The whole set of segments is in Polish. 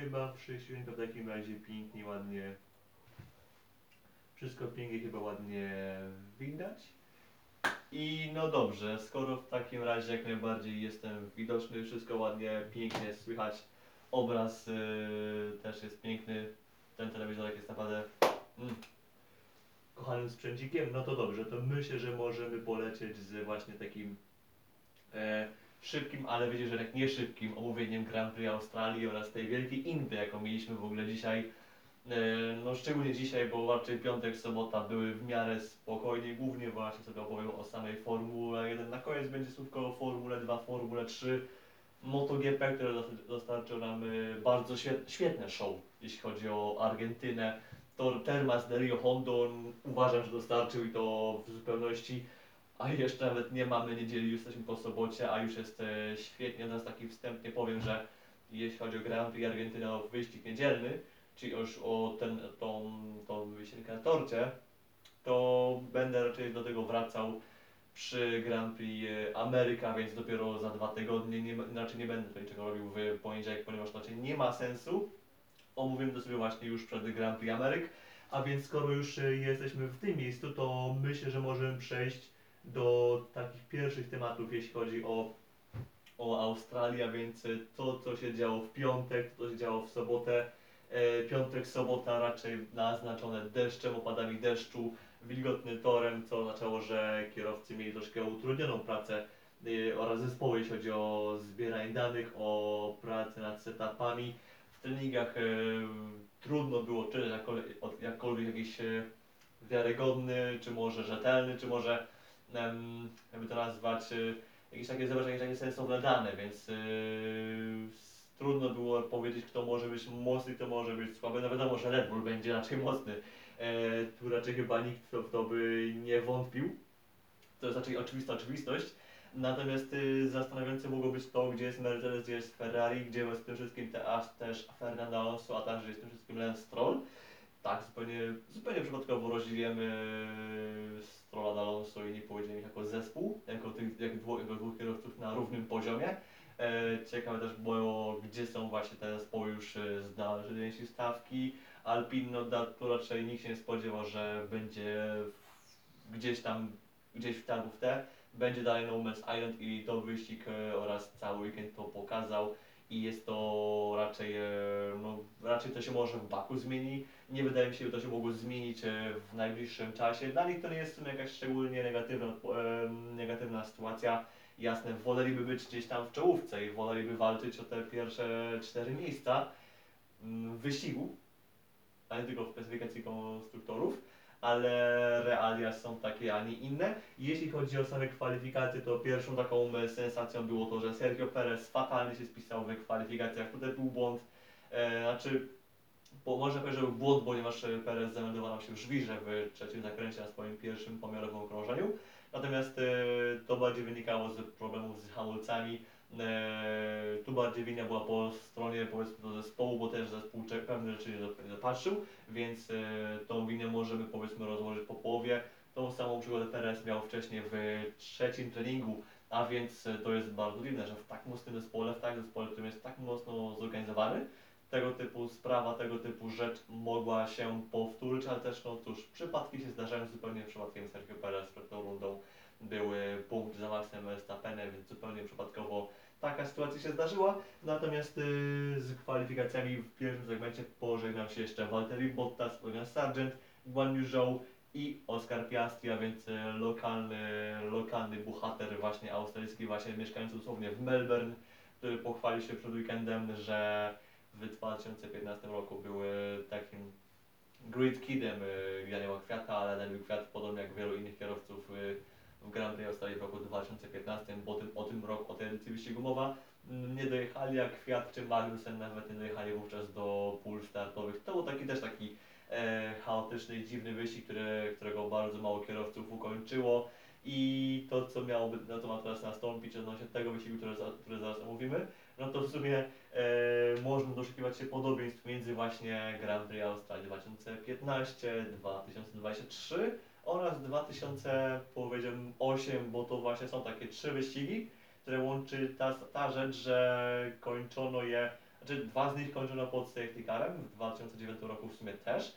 chyba wszystko w takim razie pięknie, ładnie. Wszystko pięknie chyba ładnie widać. I no dobrze, skoro w takim razie jak najbardziej jestem widoczny, wszystko ładnie, pięknie słychać, obraz yy, też jest piękny, ten telewizorek jest naprawdę mm, kochanym sprzęcikiem, no to dobrze, to myślę, że możemy polecieć z właśnie takim e, szybkim, ale wiecie, że tak nie szybkim omówieniem Grand Prix Australii oraz tej wielkiej Indy, jaką mieliśmy w ogóle dzisiaj. E, no szczególnie dzisiaj, bo raczej piątek, sobota były w miarę spokojnie, głównie właśnie sobie opowiem o samej Formule 1. Na koniec będzie słówko o Formule 2, Formule 3, MotoGP, które dos- dostarczył nam e, bardzo świe- świetne show, jeśli chodzi o Argentynę. To Termas de Rio Hondo uważam, że dostarczył i to w zupełności. A jeszcze nawet nie mamy niedzieli, już jesteśmy po sobocie, a już jest e, świetnie. Teraz taki wstępnie powiem, że jeśli chodzi o Grand Prix Argentyna, o wyścig niedzielny, czyli już o ten, tą, tą wisienkę na torcie, to będę raczej do tego wracał przy Grand Prix e, Ameryka, więc dopiero za dwa tygodnie, nie, raczej nie będę tutaj niczego robił w poniedziałek, ponieważ raczej nie ma sensu. Omówimy to sobie właśnie już przed Grand Prix Ameryk. A więc skoro już e, jesteśmy w tym miejscu, to myślę, że możemy przejść do takich pierwszych tematów, jeśli chodzi o, o Australię, więc e, to, co się działo w piątek, to, co się działo w sobotę. E, piątek, sobota raczej naznaczone deszczem, opadami deszczu, wilgotnym torem, co oznaczało, że kierowcy mieli troszkę utrudnioną pracę e, oraz zespoły, jeśli chodzi o zbieranie danych, o pracę nad setupami. W treningach trudno było czytać jakkolwiek, jakiś wiarygodny, czy może rzetelny, czy może jakby to nazwać, e, jakieś takie zebrać jakieś takie sensowne dane, więc s- trudno było powiedzieć, kto może być mocny, kto może być słaby. No wiadomo, że Red Bull będzie raczej mocny. E, tu raczej chyba nikt w to, to by nie wątpił. To jest raczej oczywista oczywistość. Natomiast y, zastanawiające mogło być to, gdzie jest Mercedes, gdzie jest Ferrari, gdzie jest tym wszystkim te, aż też Fernando Alonso, a także jest tym wszystkim Lance Stroll. Tak, zupełnie, zupełnie przypadkowo rozdzielimy Strolla na Alonso i nie powiedzieli ich jako zespół, jako tych jak dwóch, jako dwóch kierowców na równym poziomie. E, ciekawe też było, gdzie są właśnie te zespoły już e, się stawki. Alpine, no, da, tu raczej nikt się nie spodziewał, że będzie gdzieś tam, gdzieś w te. Będzie dalej No Man's Island i to wyścig e, oraz cały weekend to pokazał i jest to raczej, e, no, raczej to się może w Baku zmieni. Nie wydaje mi się, że to się mogło zmienić e, w najbliższym czasie. Dla nich to nie jest sumie jakaś szczególnie negatywna, e, negatywna sytuacja. Jasne, woleliby być gdzieś tam w czołówce i woleliby walczyć o te pierwsze cztery miejsca mm, w wyścigu, a nie tylko w klasyfikacji konstruktorów, ale realia są takie, a nie inne. Jeśli chodzi o same kwalifikacje, to pierwszą taką e, sensacją było to, że Sergio Perez fatalnie się spisał w kwalifikacjach. Tutaj był błąd, e, znaczy bo można powiedzieć, że był błąd, ponieważ e, Perez zameldował się w żwirze w trzecim zakręcie na swoim pierwszym pomiarowym okrążeniu. Natomiast e, to bardziej wynikało z problemów z hamulcami. E, tu bardziej wina była po stronie powiedzmy do zespołu, bo też zespół pewne rzeczy nie dopatrzył, więc e, tą winę możemy powiedzmy rozłożyć po połowie. Tą samą przygodę Perez miał wcześniej w trzecim treningu, a więc e, to jest bardzo dziwne, że w tak mocnym zespole, w takim zespole, który jest tak mocno zorganizowany, tego typu sprawa, tego typu rzecz mogła się powtórzyć, ale też no cóż, przypadki się zdarzają zupełnie przypadkiem Sergio Perez przed tą rundą były punkt za Maxem Verstappenem, więc zupełnie przypadkowo taka sytuacja się zdarzyła. Natomiast y, z kwalifikacjami w pierwszym segmencie pożegnał się jeszcze Valtteri Bottas, Logan Sargent, Guan Yu Zhou i Oscar Piastri, a więc y, lokalny, lokalny bohater właśnie australijski, właśnie mieszkający dosłownie w Melbourne, który pochwalił się przed weekendem, że w 2015 roku był y, takim Great Kidem y, Janiała Kwiata, ale Daniel Kwiat, podobnie jak wielu innych kierowców w Grand Prix Australii w roku 2015, bo tym, o tym roku, o tej edycji wyścigu mowa, mm, nie dojechali jak Kwiat czy Magnussen, nawet nie dojechali wówczas do pól startowych. To był taki też taki e, chaotyczny i dziwny wyścig, który, którego bardzo mało kierowców ukończyło. I to, co miałoby, no to ma teraz nastąpić odnośnie tego wyścigu, który, który zaraz omówimy, no to w sumie e, można doszukiwać się podobieństw między właśnie Grand Prix Australii 2015, 2023 oraz 2000 powiedziałbym 8, bo to właśnie są takie trzy wyścigi, które łączy ta, ta rzecz, że kończono je Znaczy, dwa z nich kończono pod safety carem, w 2009 roku w sumie też,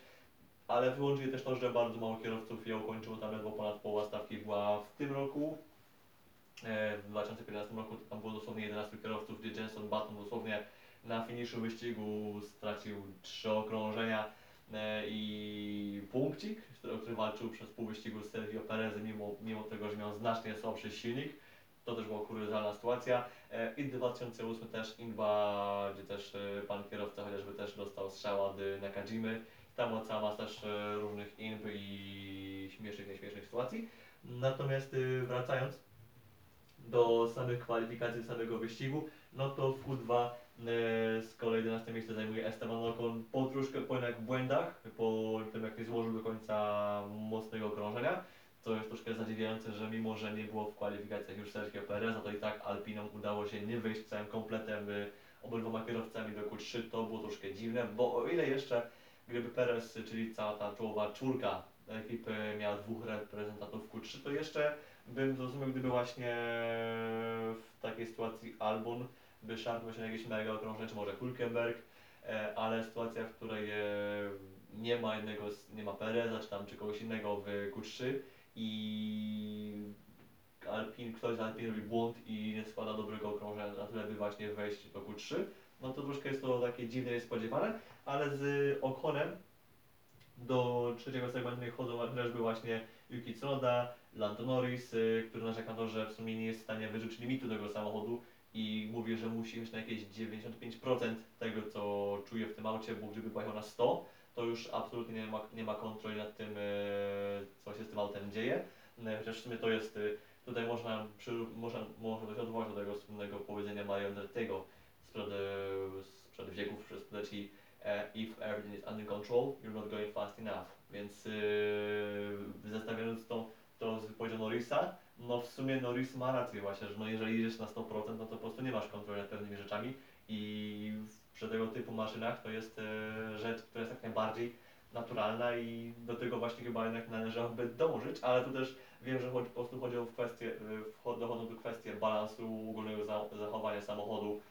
ale wyłącznie też to, że bardzo mało kierowców je ukończyło, tam ledwo ponad połowa stawki była w tym roku. E, W 2015 roku tam było dosłownie 11 kierowców, gdzie Jenson Button dosłownie na finiszu wyścigu stracił trzy okrążenia e, i punkcik, który, który walczył przez pół wyścigu z Sergio Perezem, mimo, mimo tego, że miał znacznie słabszy silnik. To też była kuriozalna sytuacja. E, I 2008 też Inba, gdzie też e, pan kierowca chociażby też dostał strzał od e, Nakajimy. Tam była cała masa też różnych inb i śmiesznych, nieśmiesznych sytuacji. Natomiast wracając do samych kwalifikacji, samego wyścigu, no to w Q2 e, z kolei 11 miejsce zajmuje Esteban Ocon po troszkę po jednak błędach, po tym jak nie złożył do końca mocnego okrążenia. To jest troszkę zadziwiające, że mimo, że nie było w kwalifikacjach już Sergio Pereza, to i tak Alpinom udało się nie wyjść całym kompletem y, obydwoma kierowcami do Q3. To było troszkę dziwne, bo o ile jeszcze gdyby Perez, czyli cała ta czołowa czwórka ekipy miała dwóch reprezentantów w Q3, to jeszcze bym zrozumiał, gdyby właśnie w takiej sytuacji Albon by szarpnął się na jakieś mega okrążenie, czy może Hulkenberg, e, ale sytuacja, w której e, nie ma jednego, nie ma Pereza, czy tam czy kogoś innego w Q3 i Alpin, ktoś z Alpin robi błąd i nie składa dobrego okrążenia na tyle, by właśnie wejść do Q3, no to troszkę jest to takie dziwne, niespodziewane, ale z Okonem do trzeciego segmentu chodzą chociażby właśnie Yuki Tsunoda, Lando Norris, y, który narzeka na to, że w sumie nie jest w stanie wyrzucić limitu tego samochodu i mówi, że musi mieć na jakieś 95% tego, co czuje w tym aucie, bo gdyby pojechał na 100, to już absolutnie nie ma, nie ma kontroli nad tym, e, co się z tym autem dzieje. E, Chociaż w sumie to jest, e, tutaj można, przy, można, można się odwołać do tego słynnego powiedzenia Mario Andretti'ego sprzed, sprzed wieków, przez leci e, If everything is under control, you're not going fast enough. Więc e, zestawiając to, to z wypowiedzią Norrisa, no w sumie Norris ma rację właśnie, że no jeżeli jedziesz na 100%, no to po prostu nie masz kontroli nad pewnymi rzeczami i przy tego typu maszynach to jest e, rzecz, która jest jak najbardziej naturalna i do tego właśnie chyba jednak należałoby dążyć, ale tu też wiem, że chodzi, po prostu chodzi o kwestię, e, dochodzą kwestie balansu ogólnego za, zachowania samochodu,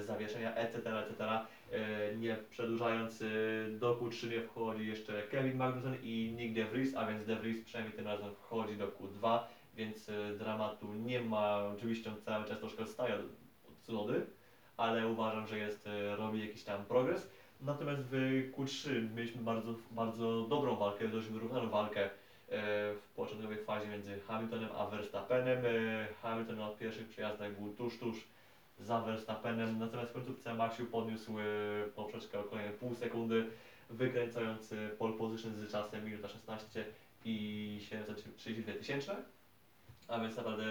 zawieszenia, etc., etc. E, nie przedłużając, e, do Q3 nie wchodzi jeszcze Kevin Magnussen i Nick De Vries, a więc De Vries przynajmniej tym razem wchodzi do Q2, więc e, dramatu nie ma. Oczywiście on cały czas troszkę odstaje od od Tsunody, ale uważam, że jest, e, robi jakiś tam progres. Natomiast w Q3 mieliśmy bardzo, bardzo dobrą walkę, dość wyrównaną walkę e, w początkowej fazie między Hamiltonem a Verstappenem. E, Hamilton na pierwszych przejazdach był tuż, tuż za Verstappenem, natomiast końcówce Maxiu podniósł e, poprzeczkę o kolejne pół sekundy, wykręcając e, pole position z czasem minuta 16 i 732 tysięczne, a więc naprawdę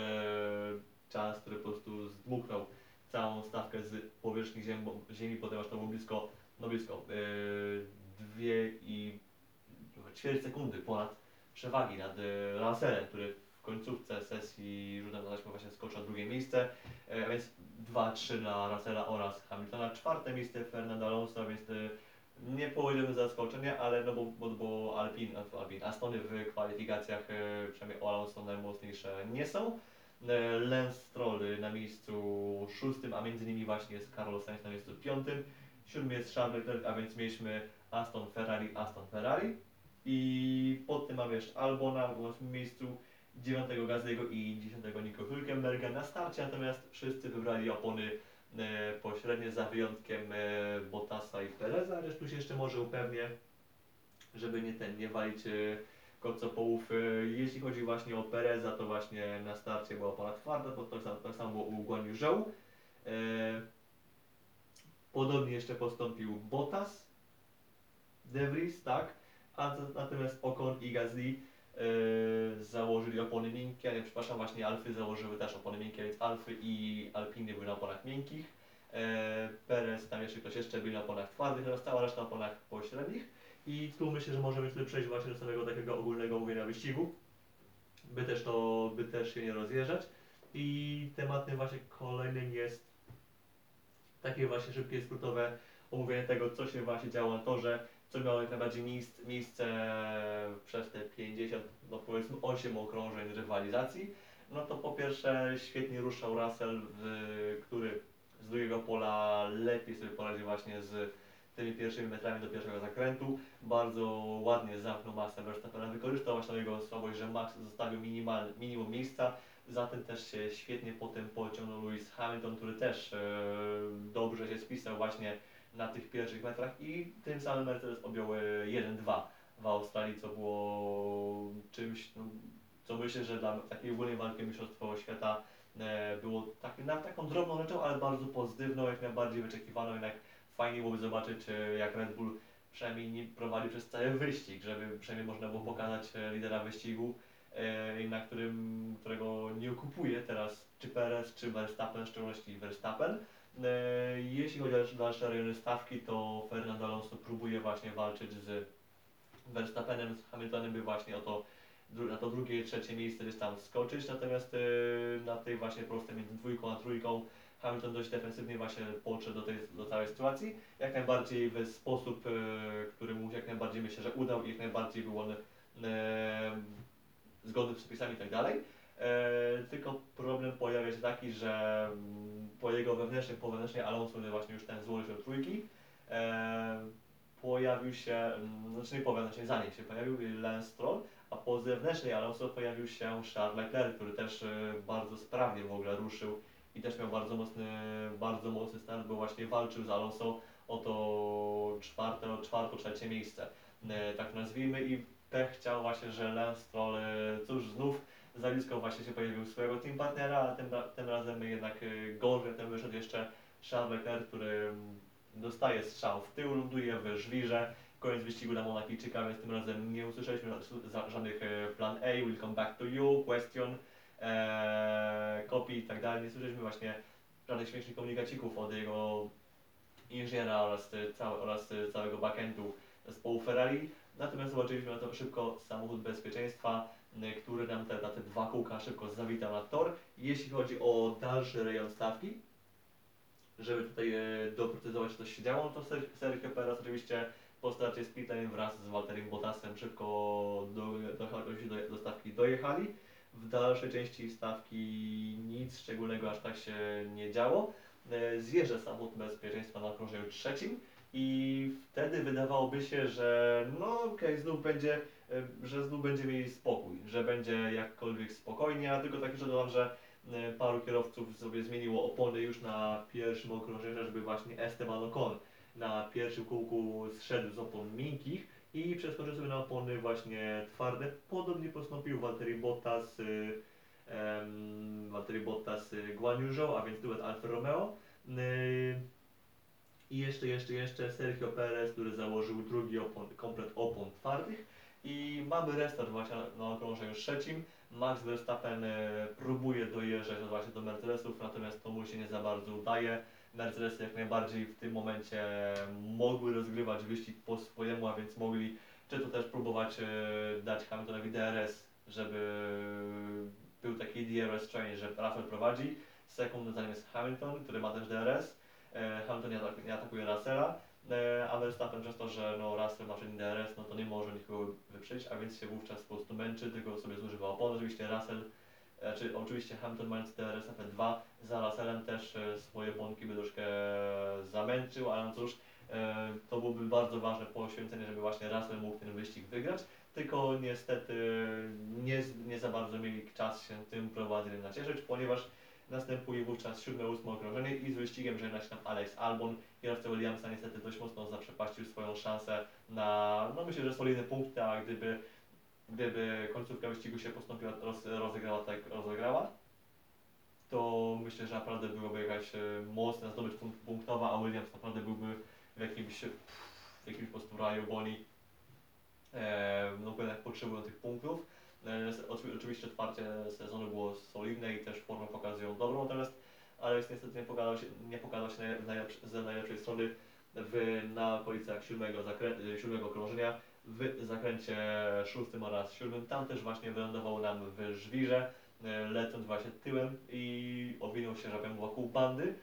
czas, który po prostu zdmuchnął całą stawkę z powierzchni ziemi, ziemi ponieważ to było blisko, no blisko, yy, dwie i ćwierć sekundy ponad przewagi nad Russellem, który w końcówce sesji rzutem na właśnie skoczył na drugie miejsce, a więc 2-3 dla Russella oraz Hamiltona, czwarte miejsce Fernando Alonso, więc yy, nie powiedziałbym zaskoczenia, ale no bo, bo, bo Alpin, Alpin, Astony w kwalifikacjach, yy, przynajmniej o Alonso najmocniejsze nie są. E, Lance Stroll na miejscu szóstym, a między nimi właśnie jest Carlos Sainz na miejscu piątym. Siódmy jest Charles Leclerc, a więc mieliśmy Aston Ferrari, Aston Ferrari. I pod tym mamy jeszcze Albona w miejscu, dziewiątego Gazego i dziesiątego Nico Hülkenberga. Na starcie natomiast wszyscy wybrali opony e, pośrednie za wyjątkiem e, Bottasa i Pereza, chociaż tu się jeszcze może upewnię, żeby nie ten, nie walić e, kocopołów. Jeśli chodzi właśnie o Pereza, to właśnie na starcie była opona twarda, to tak samo, tak samo u Guan Yu Zhou. Podobnie jeszcze postąpił Bottas, De Vries, tak, a natomiast Ocon i Gasly założyli opony miękkie, a nie, przepraszam, właśnie Alfy założyły też opony miękkie, więc Alfy i Alpiny były na oponach miękkich. E, Perez, tam jeszcze ktoś jeszcze był na oponach twardych, oraz cała reszta na oponach pośrednich. I tu myślę, że możemy sobie przejść właśnie do samego takiego ogólnego mówienia wyścigu, by też to, by też się nie rozjeżdżać. I tematem właśnie kolejnym jest takie właśnie szybkie, skrótowe omówienie tego, co się właśnie działo na torze, co jak najbardziej miejsc, miejsce przez te 50, no powiedzmy 8 okrążeń rywalizacji. No to po pierwsze świetnie ruszał Russell, który drugiego pola lepiej sobie poradził właśnie z tymi pierwszymi metrami do pierwszego zakrętu. Bardzo ładnie zamknął Maxa Verstappena, wykorzystał właśnie jego słabość, że Max zostawił minimal, minimum miejsca. Za tym też się świetnie potem pociągnął Lewis Hamilton, który też e, dobrze się spisał właśnie na tych pierwszych metrach i tym samym Mercedes objął e, 1-2 w Australii, co było czymś, no, co myślę, że dla takiej ogólnej walki Mistrzostwo Świata e, było tak, na taką drobną rzeczą, ale bardzo pozytywną, jak najbardziej wyczekiwaną, jednak fajnie byłoby zobaczyć, e, jak Red Bull przynajmniej nie prowadzi przez cały wyścig, żeby przynajmniej można było pokazać e, lidera wyścigu, e, na którym, którego nie okupuje teraz czy Perez, czy Verstappen, w szczególności Verstappen. E, Jeśli chodzi o dalsze rejony stawki, to Fernando Alonso próbuje właśnie walczyć z Verstappenem, z Hamiltonem, by właśnie o to, na to drugie i trzecie miejsce gdzieś tam skoczyć, natomiast e, na tej właśnie prostej między dwójką a trójką Hamilton dość defensywnie właśnie podszedł do tej do całej sytuacji, jak najbardziej w sposób, e, który mu jak najbardziej myślę, że udał i jak najbardziej był on zgodny z przepisami i tak dalej. E, tylko problem pojawia się taki, że mm, po jego wewnętrznej, po wewnętrznej Alonso, właśnie już ten złożył trójki, e, pojawił się, mm, znaczy nie po wewnętrznej, za nim się pojawił Lance Stroll, a po zewnętrznej Alonso pojawił się Charles Leclerc, który też e, bardzo sprawnie w ogóle ruszył i też miał bardzo mocny, bardzo mocny start, bo właśnie walczył z Alonso o to czwarte, czwarto, trzecie miejsce, e, tak nazwijmy i pech chciał właśnie, że Lance Stroll, e, cóż, znów za blisko właśnie się pojawił swojego team partnera, a tym, tym razem jednak gorzej ten wyszedł jeszcze Charles Leclerc, który mm, dostaje strzał w tył, ląduje w żwirze, koniec wyścigu dla Monakijczyka, więc tym razem nie usłyszeliśmy żadnych e, plan A, will come back to you, question, e, copy i tak dalej, nie słyszeliśmy właśnie żadnych śmiesznych komunikacików od jego inżyniera oraz, e, całe, oraz całego backendu zespołu Ferrari. Natomiast zobaczyliśmy na to szybko samochód bezpieczeństwa, który nam te, na te dwa kółka szybko zawitał na tor. Jeśli chodzi o dalszy rejon stawki, żeby tutaj e, doprecyzować, co się działo, no to Ser- Sergio Perez oczywiście po starcie split lane wraz z Walterem Bottasem szybko do, do, do, do, stawki dojechali. W dalszej części stawki nic szczególnego aż tak się nie działo. E, Zjeżdża samochód bezpieczeństwa na okrążeniu trzecim i wtedy wydawałoby się, że no okej, znów będzie, e, że znów będziemy mieli spokój, że będzie jakkolwiek spokojnie, a tylko tak jeszcze dodam, że e, paru kierowców sobie zmieniło opony już na pierwszym okrążeniu, żeby właśnie Esteban Ocon na pierwszym kółku zszedł z opon miękkich i przeskoczył sobie na opony właśnie twarde. Podobnie postąpił Valtteri Bottas, em, Valtteri Bottas Guan a więc duet Alfa Romeo. Y, I jeszcze, jeszcze, jeszcze Sergio Perez, który założył drugi opon, komplet opon twardych. I mamy restart właśnie na, okrążeniu trzecim. Max Verstappen e, próbuje dojeżdżać no właśnie do Mercedesów, natomiast to mu się nie za bardzo udaje. Mercedesy jak najbardziej w tym momencie mogły rozgrywać wyścig po swojemu, a więc mogli czy to też próbować e, dać Hamiltonowi DRS, żeby był taki DRS train, że Russell prowadzi, sekundę za nim jest Hamilton, który ma też DRS, e, Hamilton nie atakuje Russella, e, a Verstappen przez to, że no, Russell ma czynny DRS, no to nie może nikogo wyprzedzić, a więc się wówczas po prostu męczy, tylko sobie zużywa opony. Oczywiście Russell, e, czy oczywiście Hamilton mając DRS F2 za Russellem też e, swoje błądki by troszkę zamęczył, ale no cóż, e, to byłoby bardzo ważne poświęcenie, żeby właśnie Russell mógł ten wyścig wygrać, tylko niestety nie, nie za bardzo mieli czas się tym prowadzeniem nacieszyć, ponieważ następuje wówczas siódme, ósme okrążenie i z wyścigiem żegna się tam Alex Albon. Kierowca Williamsa niestety dość mocno zaprzepaścił swoją szansę na, no myślę, że solidne punkty, a gdyby, gdyby końcówka wyścigu się postąpiła, roz, rozegrała tak rozegrała, to myślę, że naprawdę byłoby jakaś e, mocna zdobycz punk- punktowa, a Williams naprawdę byłby w jakimś, w jakimś po prostu raju, bo oni e, no, jednak potrzebują tych punktów. E, oczywiście otwarcie sezonu było solidne i też formę pokazują dobrą, natomiast Alex niestety nie pokazał się, nie pokazał się naj- najlepszy, z najlepszej strony w, na okolicach siódmego, siódmego krążenia, w zakręcie szóstym oraz siódmym. Tam też właśnie wylądował nam w żwirze, e, lecąc właśnie tyłem i owinął się żabem wokół bandy.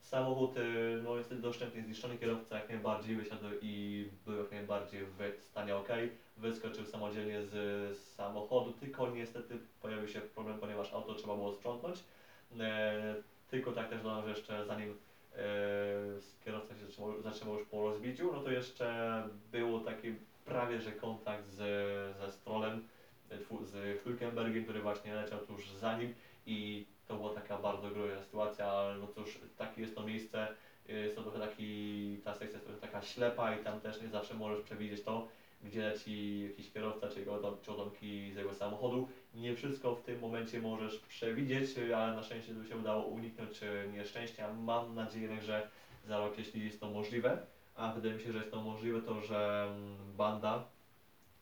Samochód e, no, niestety doszczętnie zniszczony, kierowca jak najbardziej wysiadł i był jak najbardziej w stanie ok. Wyskoczył samodzielnie z, samochodu, tylko niestety pojawił się problem, ponieważ auto trzeba było sprzątnąć. E, tylko tak też dodam, że jeszcze zanim e, kierowca się zatrzymał, zatrzymał już po rozbiciu, no to jeszcze było taki prawie że kontakt z, ze Strollem, e, z Hülkenbergiem, który właśnie leciał tuż za nim i to była taka bardzo groźna sytuacja, ale no cóż, takie jest to miejsce, y, jest to trochę taki, ta sekcja jest trochę taka ślepa i tam też nie zawsze możesz przewidzieć to, gdzie leci jakiś kierowca czy jego czy z jego samochodu. Nie wszystko w tym momencie możesz przewidzieć, y, ale na szczęście tu się udało uniknąć y, nieszczęścia. Mam nadzieję, że za rok, jeśli jest to możliwe, a wydaje mi się, że jest to możliwe, to że mm, banda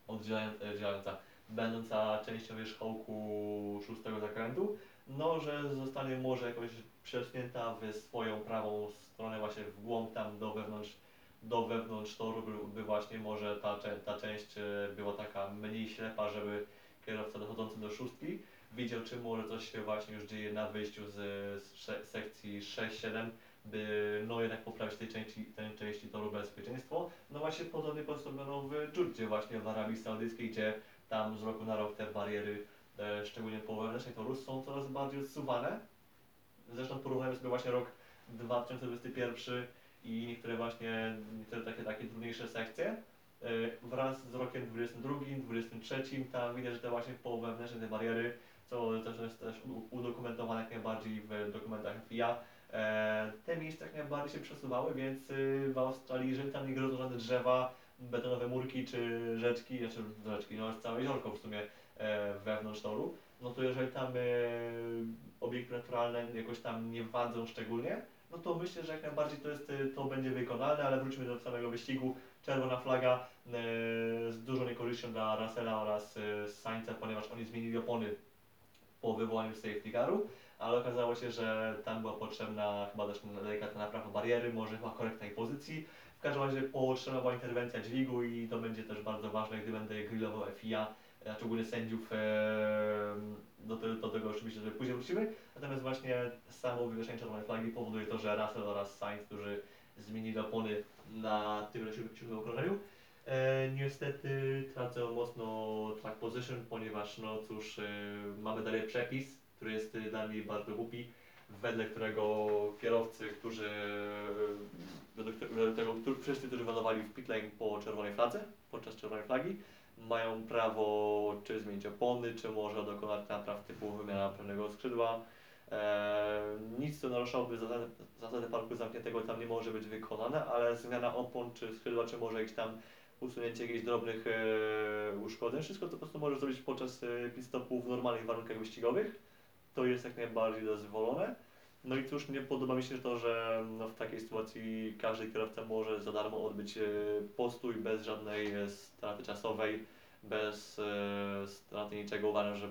oddzielająca będąca częścią wierzchołku szóstego zakrętu, no, że zostanie może jakoś przesunięta w swoją prawą stronę, właśnie w głąb tam do wewnątrz, do wewnątrz toru, by, właśnie może ta, ta część e, była taka mniej ślepa, żeby kierowca dochodzący do szóstki widział, czy może coś się właśnie już dzieje na wyjściu z, z sekcji 6-7, by no jednak poprawić tej części, tej części toru bezpieczeństwo. No właśnie podobnie postawiono w Dżuddzie właśnie w Arabii Saudyjskiej, gdzie tam z roku na rok te bariery, e, szczególnie po wewnętrznej toru, są coraz bardziej odsuwane. Zresztą porównajmy sobie właśnie rok 2021 i niektóre właśnie, niektóre takie, takie trudniejsze sekcje. E, Wraz z rokiem 22, 23 tam widać, że te właśnie po wewnętrzne te bariery, co też jest też udokumentowane jak najbardziej w dokumentach FIA, e, te miejsca jak najbardziej się przesuwały, więc y, w Australii, jeżeli tam nie grożą żadne drzewa, betonowe murki czy rzeczki, znaczy rzeczki, no całe jeziorko w sumie wewnątrz toru, no to jeżeli tam e, obiekty naturalne jakoś tam nie wadzą szczególnie, no to myślę, że jak najbardziej to, jest, e, to będzie wykonalne, ale wróćmy do samego wyścigu. Czerwona flaga e, z dużą niekorzyścią dla Russella oraz e, Sainza, ponieważ oni zmienili opony po wywołaniu safety caru, ale okazało się, że tam była potrzebna chyba też delikatna naprawa bariery, może chyba korekta jej pozycji. W każdym razie potrzebna była interwencja dźwigu i to będzie też bardzo ważne, gdy będę grillował FIA, a szczególnie sędziów, e, do, do tego oczywiście sobie później wrócimy. Natomiast właśnie samo wywieszenie czerwonej flagi powoduje to, że Russell oraz Sainz, którzy zmienili opony na tym siódmym okrążeniu, e, niestety tracą mocno track position, ponieważ no cóż, e, mamy dalej przepis, który jest e, dla mnie bardzo głupi, wedle którego kierowcy, którzy któ- wedle którzy, wszyscy, którzy wylądowali w pit lane po czerwonej fladze, podczas czerwonej flagi, mają prawo czy zmienić opony, czy może dokonać napraw typu wymiana prawego skrzydła. Eee, nic co naruszałoby zasady, zasady parku zamkniętego tam nie może być wykonane, ale zmiana opon czy skrzydła, czy może jakieś tam usunięcie jakichś drobnych e, uszkodzeń, wszystko to po prostu możesz zrobić podczas e, pit stopu w normalnych warunkach wyścigowych. To jest jak najbardziej dozwolone. No i cóż, nie podoba mi się to, że no, w takiej sytuacji każdy kierowca może za darmo odbyć e, postój bez żadnej e, straty czasowej, bez e, straty niczego. Uważam, że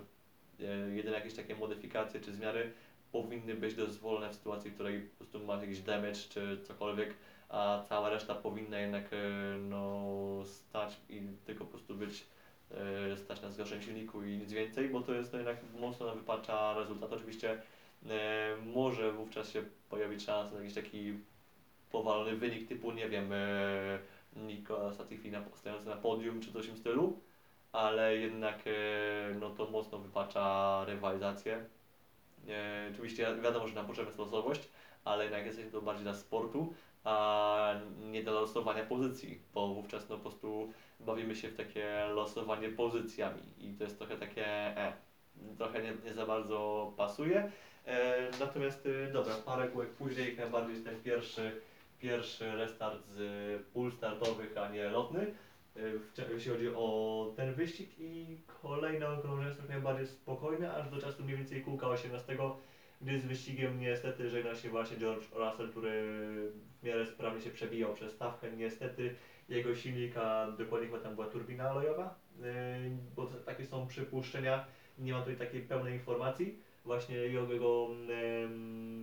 jedyne jakieś takie modyfikacje czy zmiany powinny być dozwolone w sytuacji, w której po prostu masz jakiś damage czy cokolwiek, a cała reszta powinna jednak no, stać i tylko po prostu być stać na zgaszeniu silniku i nic więcej, bo to jest no, jednak mocno wypacza rezultat. Oczywiście może wówczas się pojawić szansa na jakiś taki powalony wynik typu, nie wiem, e, Nikola Latifi na, stojący na podium czy coś w tym stylu, ale jednak e, no, to mocno wypacza rywalizację. E, oczywiście wiadomo, że na potrzebę jest losowość, ale jednak jest to bardziej dla sportu, a nie dla losowania pozycji, bo wówczas no, po prostu bawimy się w takie losowanie pozycjami i to jest trochę takie, e, trochę nie, nie za bardzo pasuje. E, natomiast e, dobra, parę kółek później, jak najbardziej ten pierwszy, pierwszy restart z pól startowych, a nie lotny. E, jeśli chodzi o ten wyścig i kolejne okrążenie jest najbardziej spokojne, aż do czasu mniej więcej kółka 18, gdy z wyścigiem niestety żegna się właśnie George Russell, który w miarę sprawnie się przebijał przez stawkę. Niestety jego silnika, dokładnie chyba tam była turbina olejowa, yy, bo takie są przypuszczenia, nie mam tutaj takiej pełnej informacji. Właśnie jego,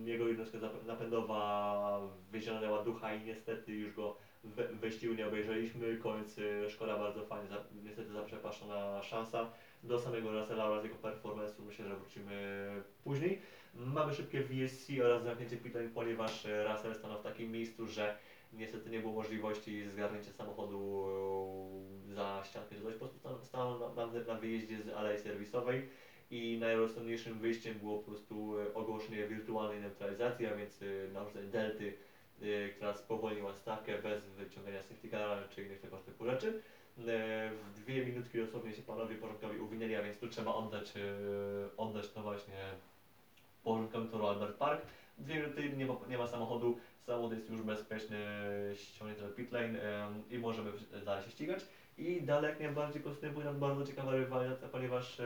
jego, jednostka napędowa wyzionęła ducha i niestety już go we- wyścigu nie obejrzeliśmy. Koniec y, szkoda bardzo fajnie, za, niestety zaprzepaszczona szansa. Do samego Russella oraz jego performance'u myślę, że wrócimy później. Mamy szybkie VSC oraz zamknięcie lane, ponieważ e, Russell stanął w takim miejscu, że niestety nie było możliwości zgarnięcia samochodu e, za ściankę czy coś. Po prostu stan- stanął na, na, na wyjeździe z alei serwisowej i najrozsądniejszym wyjściem było po prostu e, ogłoszenie wirtualnej neutralizacji, a więc e, narzucenie delty e, która spowolniła stawkę bez wyciągania safety czy innych tego typu rzeczy. W dwie minutki dosłownie się panowie porządkowi uwinęli, a więc tu trzeba oddać, oddać to właśnie porządkowi toru Albert Park. Dwie minuty, nie ma, nie ma samochodu, samochód jest już bezpieczny, ściągnięty do pit lane i możemy dalej się ścigać. I dalej jak najbardziej postępuje nam bardzo ciekawa rywalizacja, ponieważ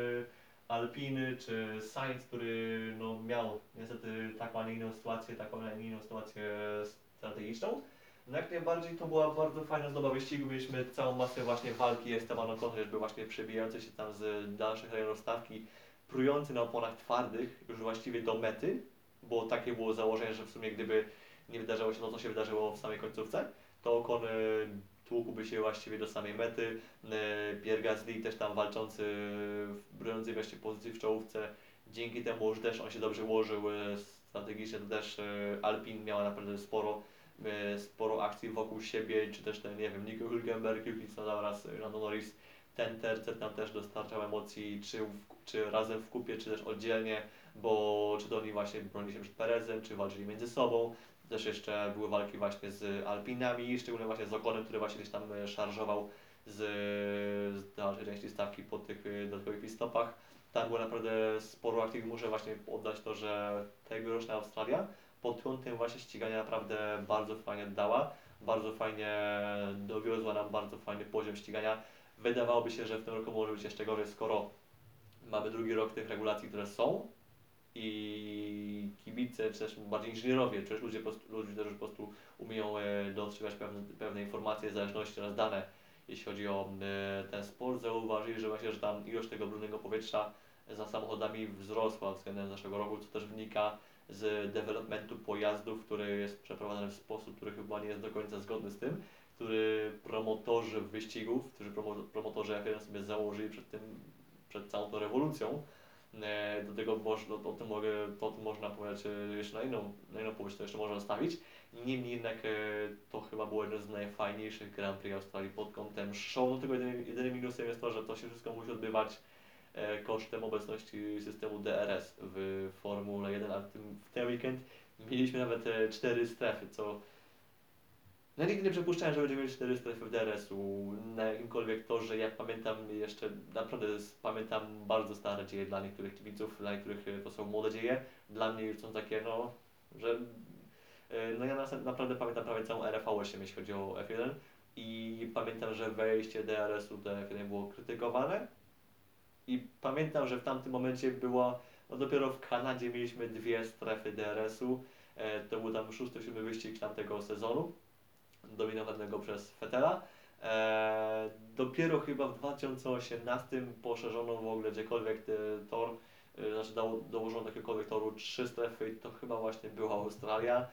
Alpiny czy Sainz, który no, miał niestety taką, a nie inną sytuację, taką, inną sytuację strategiczną, no jak najbardziej to była bardzo fajna zdoba wyścigu. Mieliśmy całą masę właśnie walki Esteban Ocon, chociażby właśnie przebijający się tam z dalszych rejonów stawki, prujący na oponach twardych już właściwie do mety, bo takie było założenie, że w sumie gdyby nie wydarzyło się to, co się wydarzyło w samej końcówce, to Ocon e, tłukłby się właściwie do samej mety. E, Pierre Gasly też tam walczący, w broniącej właśnie pozycji w czołówce. Dzięki temu, że też on się dobrze ułożył e, strategicznie, to też e, Alpin miała naprawdę sporo, sporo akcji wokół siebie, czy też ten, nie wiem, Nico Hülkenberg, Tsunoda oraz Lando Norris. Ten tercet tam też dostarczał emocji, czy, w, czy razem w kupie, czy też oddzielnie, bo czy to oni właśnie bronili się przed Perezem, czy walczyli między sobą. Też jeszcze były walki właśnie z Alpinami, szczególnie właśnie z Okonem, który właśnie gdzieś tam e, szarżował z, z dalszej części stawki po tych e, dodatkowych pit-stopach. Tam było naprawdę sporo akcji. Muszę właśnie oddać to, że tegoroczna Australia pod kątem właśnie ścigania naprawdę bardzo fajnie dała. Bardzo fajnie dowiozła nam bardzo fajny poziom ścigania. Wydawałoby się, że w tym roku może być jeszcze gorzej, skoro mamy drugi rok tych regulacji, które są i kibice, czy też bardziej inżynierowie, czy też ludzie, ludzie, którzy po prostu umieją e, dostrzegać pewne, pewne informacje, zależności oraz dane, jeśli chodzi o e, ten sport, zauważyli, że właśnie, że tam ilość tego brudnego powietrza za samochodami wzrosła względem zeszłego roku, co też wynika z developmentu pojazdów, który jest przeprowadzany w sposób, który chyba nie jest do końca zgodny z tym, który promotorzy wyścigów, którzy promo- promotorzy F1 sobie założyli przed tym, przed całą tą rewolucją. E, Do tego można, o tym mogę, to o tym można powiedzieć e, jeszcze na inną, na inną powieść, to jeszcze można zostawić. Niemniej jednak e, to chyba było jeden z najfajniejszych Grand Prix Australii pod kątem show. Do tego jedynym, jedynym minusem jest to, że to się wszystko musi odbywać kosztem obecności systemu DRS w Formule 1, a w w ten weekend mieliśmy nawet cztery strefy, co no nigdy nie przypuszczałem, że będziemy mieć cztery strefy w DRS-u na jakimkolwiek torze. Jak pamiętam jeszcze, naprawdę pamiętam bardzo stare dzieje dla niektórych kibiców, dla niektórych e, to są młode dzieje. Dla mnie już są takie, no, że e, no ja naprawdę pamiętam prawie całą erę V8, jeśli chodzi o F1 i pamiętam, że wejście DRS-u do F1 było krytykowane i pamiętam, że w tamtym momencie było, no dopiero w Kanadzie mieliśmy dwie strefy DRS-u, e, to był tam szósty, siódmy wyścig tamtego sezonu dominowanego przez Fetela. E, dopiero chyba w 2018 poszerzono w ogóle gdziekolwiek te tor, e, znaczy dało, dołożono do jakiegokolwiek toru trzy strefy i to chyba właśnie była Australia.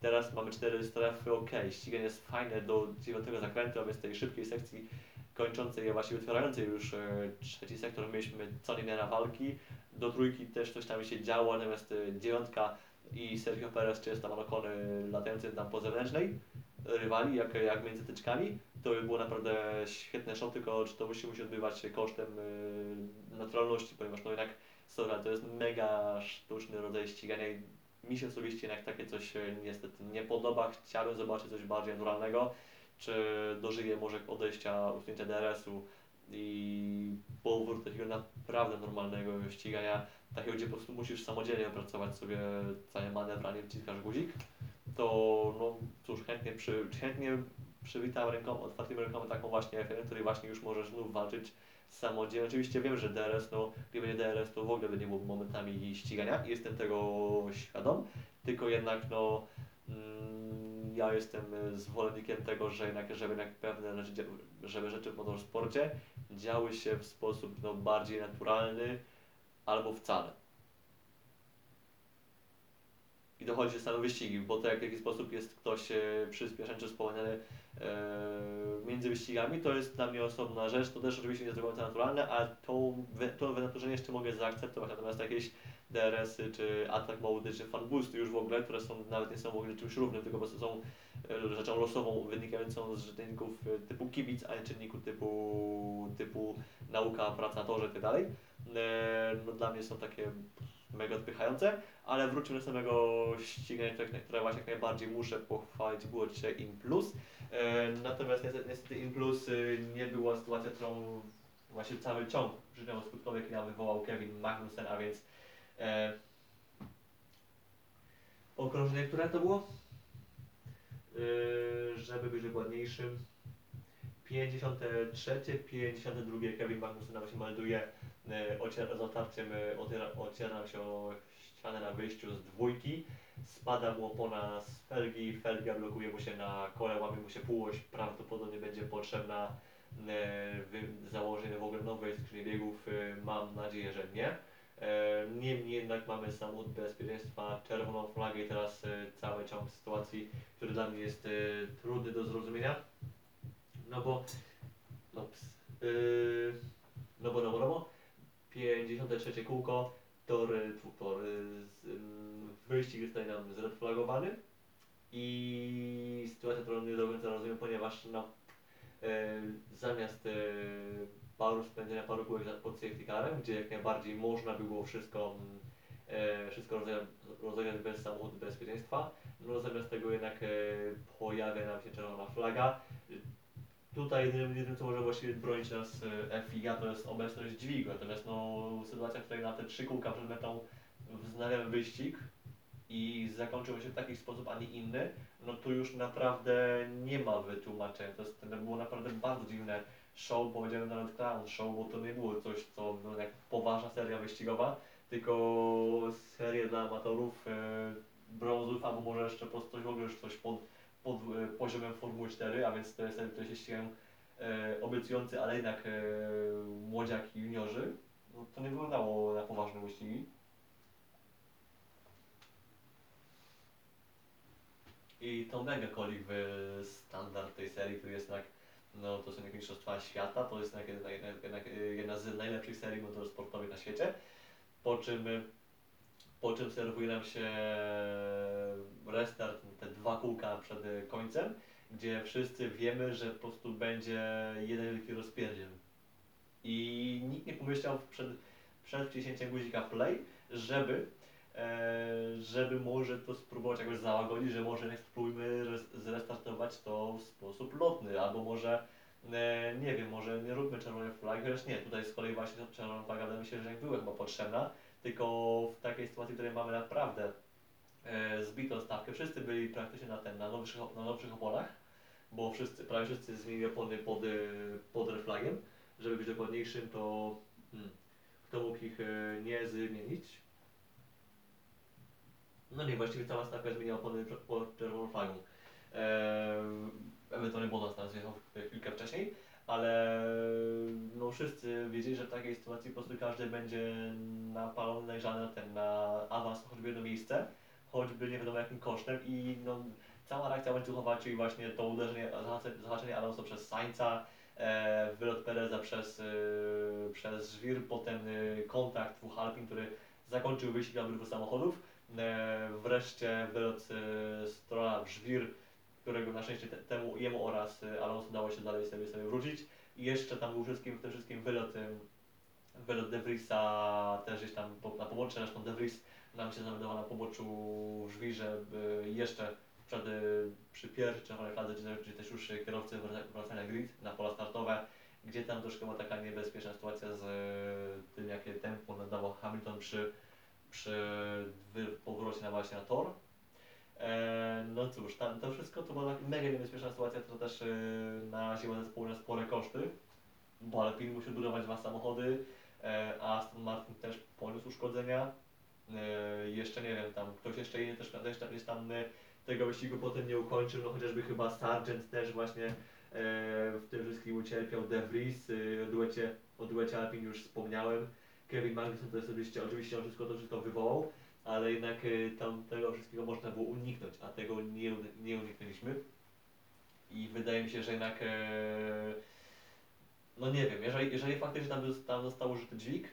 Teraz mamy cztery strefy, ok, ściganie jest fajne do dziewiątego zakrętu, a więc tej szybkiej sekcji kończącej, a właściwie otwierającej już e, trzeci sektor mieliśmy co niewiele walki. Do trójki też coś tam się działo, natomiast e, dziewiątka i Sergio Perez czy Esteban Ocon e, latający tam po zewnętrznej rywali, jak, jak między tyczkami, to by było naprawdę świetne show, tylko czy to musi, musi odbywać się kosztem y, naturalności, ponieważ no jednak, sorry, to jest mega sztuczny rodzaj ścigania i mi się osobiście jednak takie coś e, niestety nie podoba. Chciałbym zobaczyć coś bardziej naturalnego, czy dożyję może odejścia, usunięcia DRS-u i powrót takiego naprawdę normalnego ścigania, takiego, gdzie po prostu musisz samodzielnie opracować sobie cały manewr, a nie wciskasz guzik to no cóż, chętnie, przy, chętnie przywitam ręką, otwartymi rękoma taką właśnie F1, której właśnie już możesz znów walczyć samodzielnie. Oczywiście wiem, że DRS, no gdyby nie DRS, to w ogóle by nie było momentami ścigania i jestem tego świadom, tylko jednak no mm, ja jestem zwolennikiem tego, że jednak, żeby jednak pewne rzeczy, żeby rzeczy w motorsporcie działy się w sposób no, bardziej naturalny albo wcale. I dochodzi do stanu wyścigi, bo to jak w jaki sposób jest ktoś e, przyspieszony czy spowolniony e, między wyścigami, to jest dla mnie osobna rzecz. To też oczywiście nie jest do końca naturalne, a to, to wynaturzenie jeszcze mogę zaakceptować. Natomiast jakieś DRS-y, czy atak mody, czy fan boosty już w ogóle, które są nawet nie są w ogóle czymś równym, tylko po prostu są e, rzeczą losową, wynikającą z czynników typu kibic, a nie czynniku typu, typu nauka, praca na torze itd. E, no dla mnie są takie mega odpychające, ale wróćmy do samego ścigania, które, właśnie jak najbardziej muszę pochwalić, było dzisiaj In Plus. E, natomiast niestety, niestety In Plus y, nie była sytuacja, którą właśnie cały ciąg przyczynowo-skutkowy, jaki nam wywołał Kevin Magnussen, a więc e, okrążenie, które to było? E, żeby być dokładniejszym, 53, 52 Kevin Magnussen się melduje e, ociera, z otarciem, e, ociera, ociera się o ścianę na wyjściu z dwójki, spada mu opona z felgi, felga blokuje mu się na kole, łamie mu się półoś, prawdopodobnie będzie potrzebna e, założenie w ogóle nowej skrzyni biegów, mam nadzieję, że nie. Niemniej jednak mamy samochód bezpieczeństwa, czerwoną flagę i teraz cały ciąg sytuacji, który dla mnie jest trudny do zrozumienia. No bo, no ps, yy, no bo, no bo, no bo, 53 kółko, tor, tor, z, ym, wyścig tutaj nam zredflagowany i sytuacja, którą nie do końca rozumiem, ponieważ no, yy, zamiast yy, paru spędzenia paru kółek pod safety carem, gdzie jak najbardziej można by było wszystko, e, wszystko rozegrać, bez samochodu bezpieczeństwa, no zamiast tego jednak e, pojawia nam się czerwona flaga. Tutaj jedynym, jedynym co może właściwie bronić nas e, FIA to jest obecność dźwigu, natomiast no, sytuacja, w której na te trzy kółka przed metą wznawiamy wyścig i zakończył się w taki sposób, a nie inny, no tu już naprawdę nie ma wytłumaczenia. To, jest, to było naprawdę bardzo dziwne show, powiedziałem nawet clown show, bo to nie było coś, co no, jak poważna seria wyścigowa, tylko seria dla amatorów e, brązów, albo może jeszcze po prostu coś w ogóle już coś pod, pod e, poziomem Formuły 4, a więc to jest serie, które się ścigają e, obiecujący, ale jednak e, młodziaki, juniorzy. No, to nie wyglądało na poważne wyścigi. I to mega koli w standard tej serii, który jest jednak, no to są jednak mistrzostwa świata, to jest jednak, jednak e, jedna z najlepszych serii motorsportowych na świecie, po czym, po czym serwuje nam się restart, te dwa kółka przed końcem, gdzie wszyscy wiemy, że po prostu będzie jeden wielki rozpierdziel. I nikt nie pomyślał przed, przed wciśnięciem guzika play, żeby e, żeby może to spróbować jakoś załagodzić, że może jednak spróbujmy res- zrestartować to w sposób lotny, albo może e, nie wiem, może nie róbmy czerwonej flagi, chociaż nie, tutaj z kolei właśnie czerwona flaga wydaje mi się, że jak była chyba potrzebna, tylko w takiej sytuacji, w której mamy naprawdę e, zbitą stawkę, wszyscy byli praktycznie na ten, na nowszych, na nowszych oponach, bo wszyscy, prawie wszyscy zmienili opony pod, e, pod reflagiem, żeby być dokładniejszym, to hmm, kto mógł ich e, nie zmienić? No nie, właściwie cała stawka zmieniła opony pod czerwoną flagą. Eee, ewentualnie Bonas tam zjechał chwilkę wcześniej, ale no wszyscy wiedzieli, że w takiej sytuacji po prostu każdy będzie napalony, nagrzany na ten, na awans choćby jedno miejsce, choćby nie wiadomo jakim kosztem i no cała reakcja łańcuchowa, czyli właśnie to uderzenie, zahaczenie- Alonso przez Sainza, e, wylot Pereza przez, e, przez żwir, potem e, kontakt dwóch Alpin, który zakończył wyścig obydwu samochodów, e, wreszcie wylot e, Strolla w żwir, którego na szczęście te, temu jemu oraz e, Alonso udało się dalej sobie, sobie wrócić i jeszcze tam był wszystkim, w tym wszystkim wylot, wylot De Vriesa też gdzieś tam na pobocze, zresztą De Vries nam się zameldował na poboczu żwirze e, jeszcze przed, e, przy pierwszej czerwonej fladze, gdzie, gdzie też już kierowcy wraca- wracali na grid, na pola startowe, gdzie tam troszkę była taka niebezpieczna sytuacja z e, tym, jakie tempo nadawał Hamilton przy, przy powrocie na właśnie na tor. E, no cóż, tam to wszystko to była mega niebezpieczna sytuacja, to też e, naraziło zespół na spore koszty, bo Alpine musi budować dwa samochody, e, a Aston Martin też poniósł uszkodzenia. Jeszcze nie wiem, tam ktoś jeszcze inny też, też, też tam tego wyścigu potem nie ukończył, no chociażby chyba Sargent też właśnie w tym wszystkim ucierpiał, De Vries, o duecie, o duecie Alpine już wspomniałem, Kevin Magnussen to jest oczywiście, oczywiście on wszystko to wszystko wywołał, ale jednak e, tam tego wszystkiego można było uniknąć, a tego nie, nie uniknęliśmy. I wydaje mi się, że jednak, e, no nie wiem, jeżeli, jeżeli faktycznie tam, tam został użyty dźwig,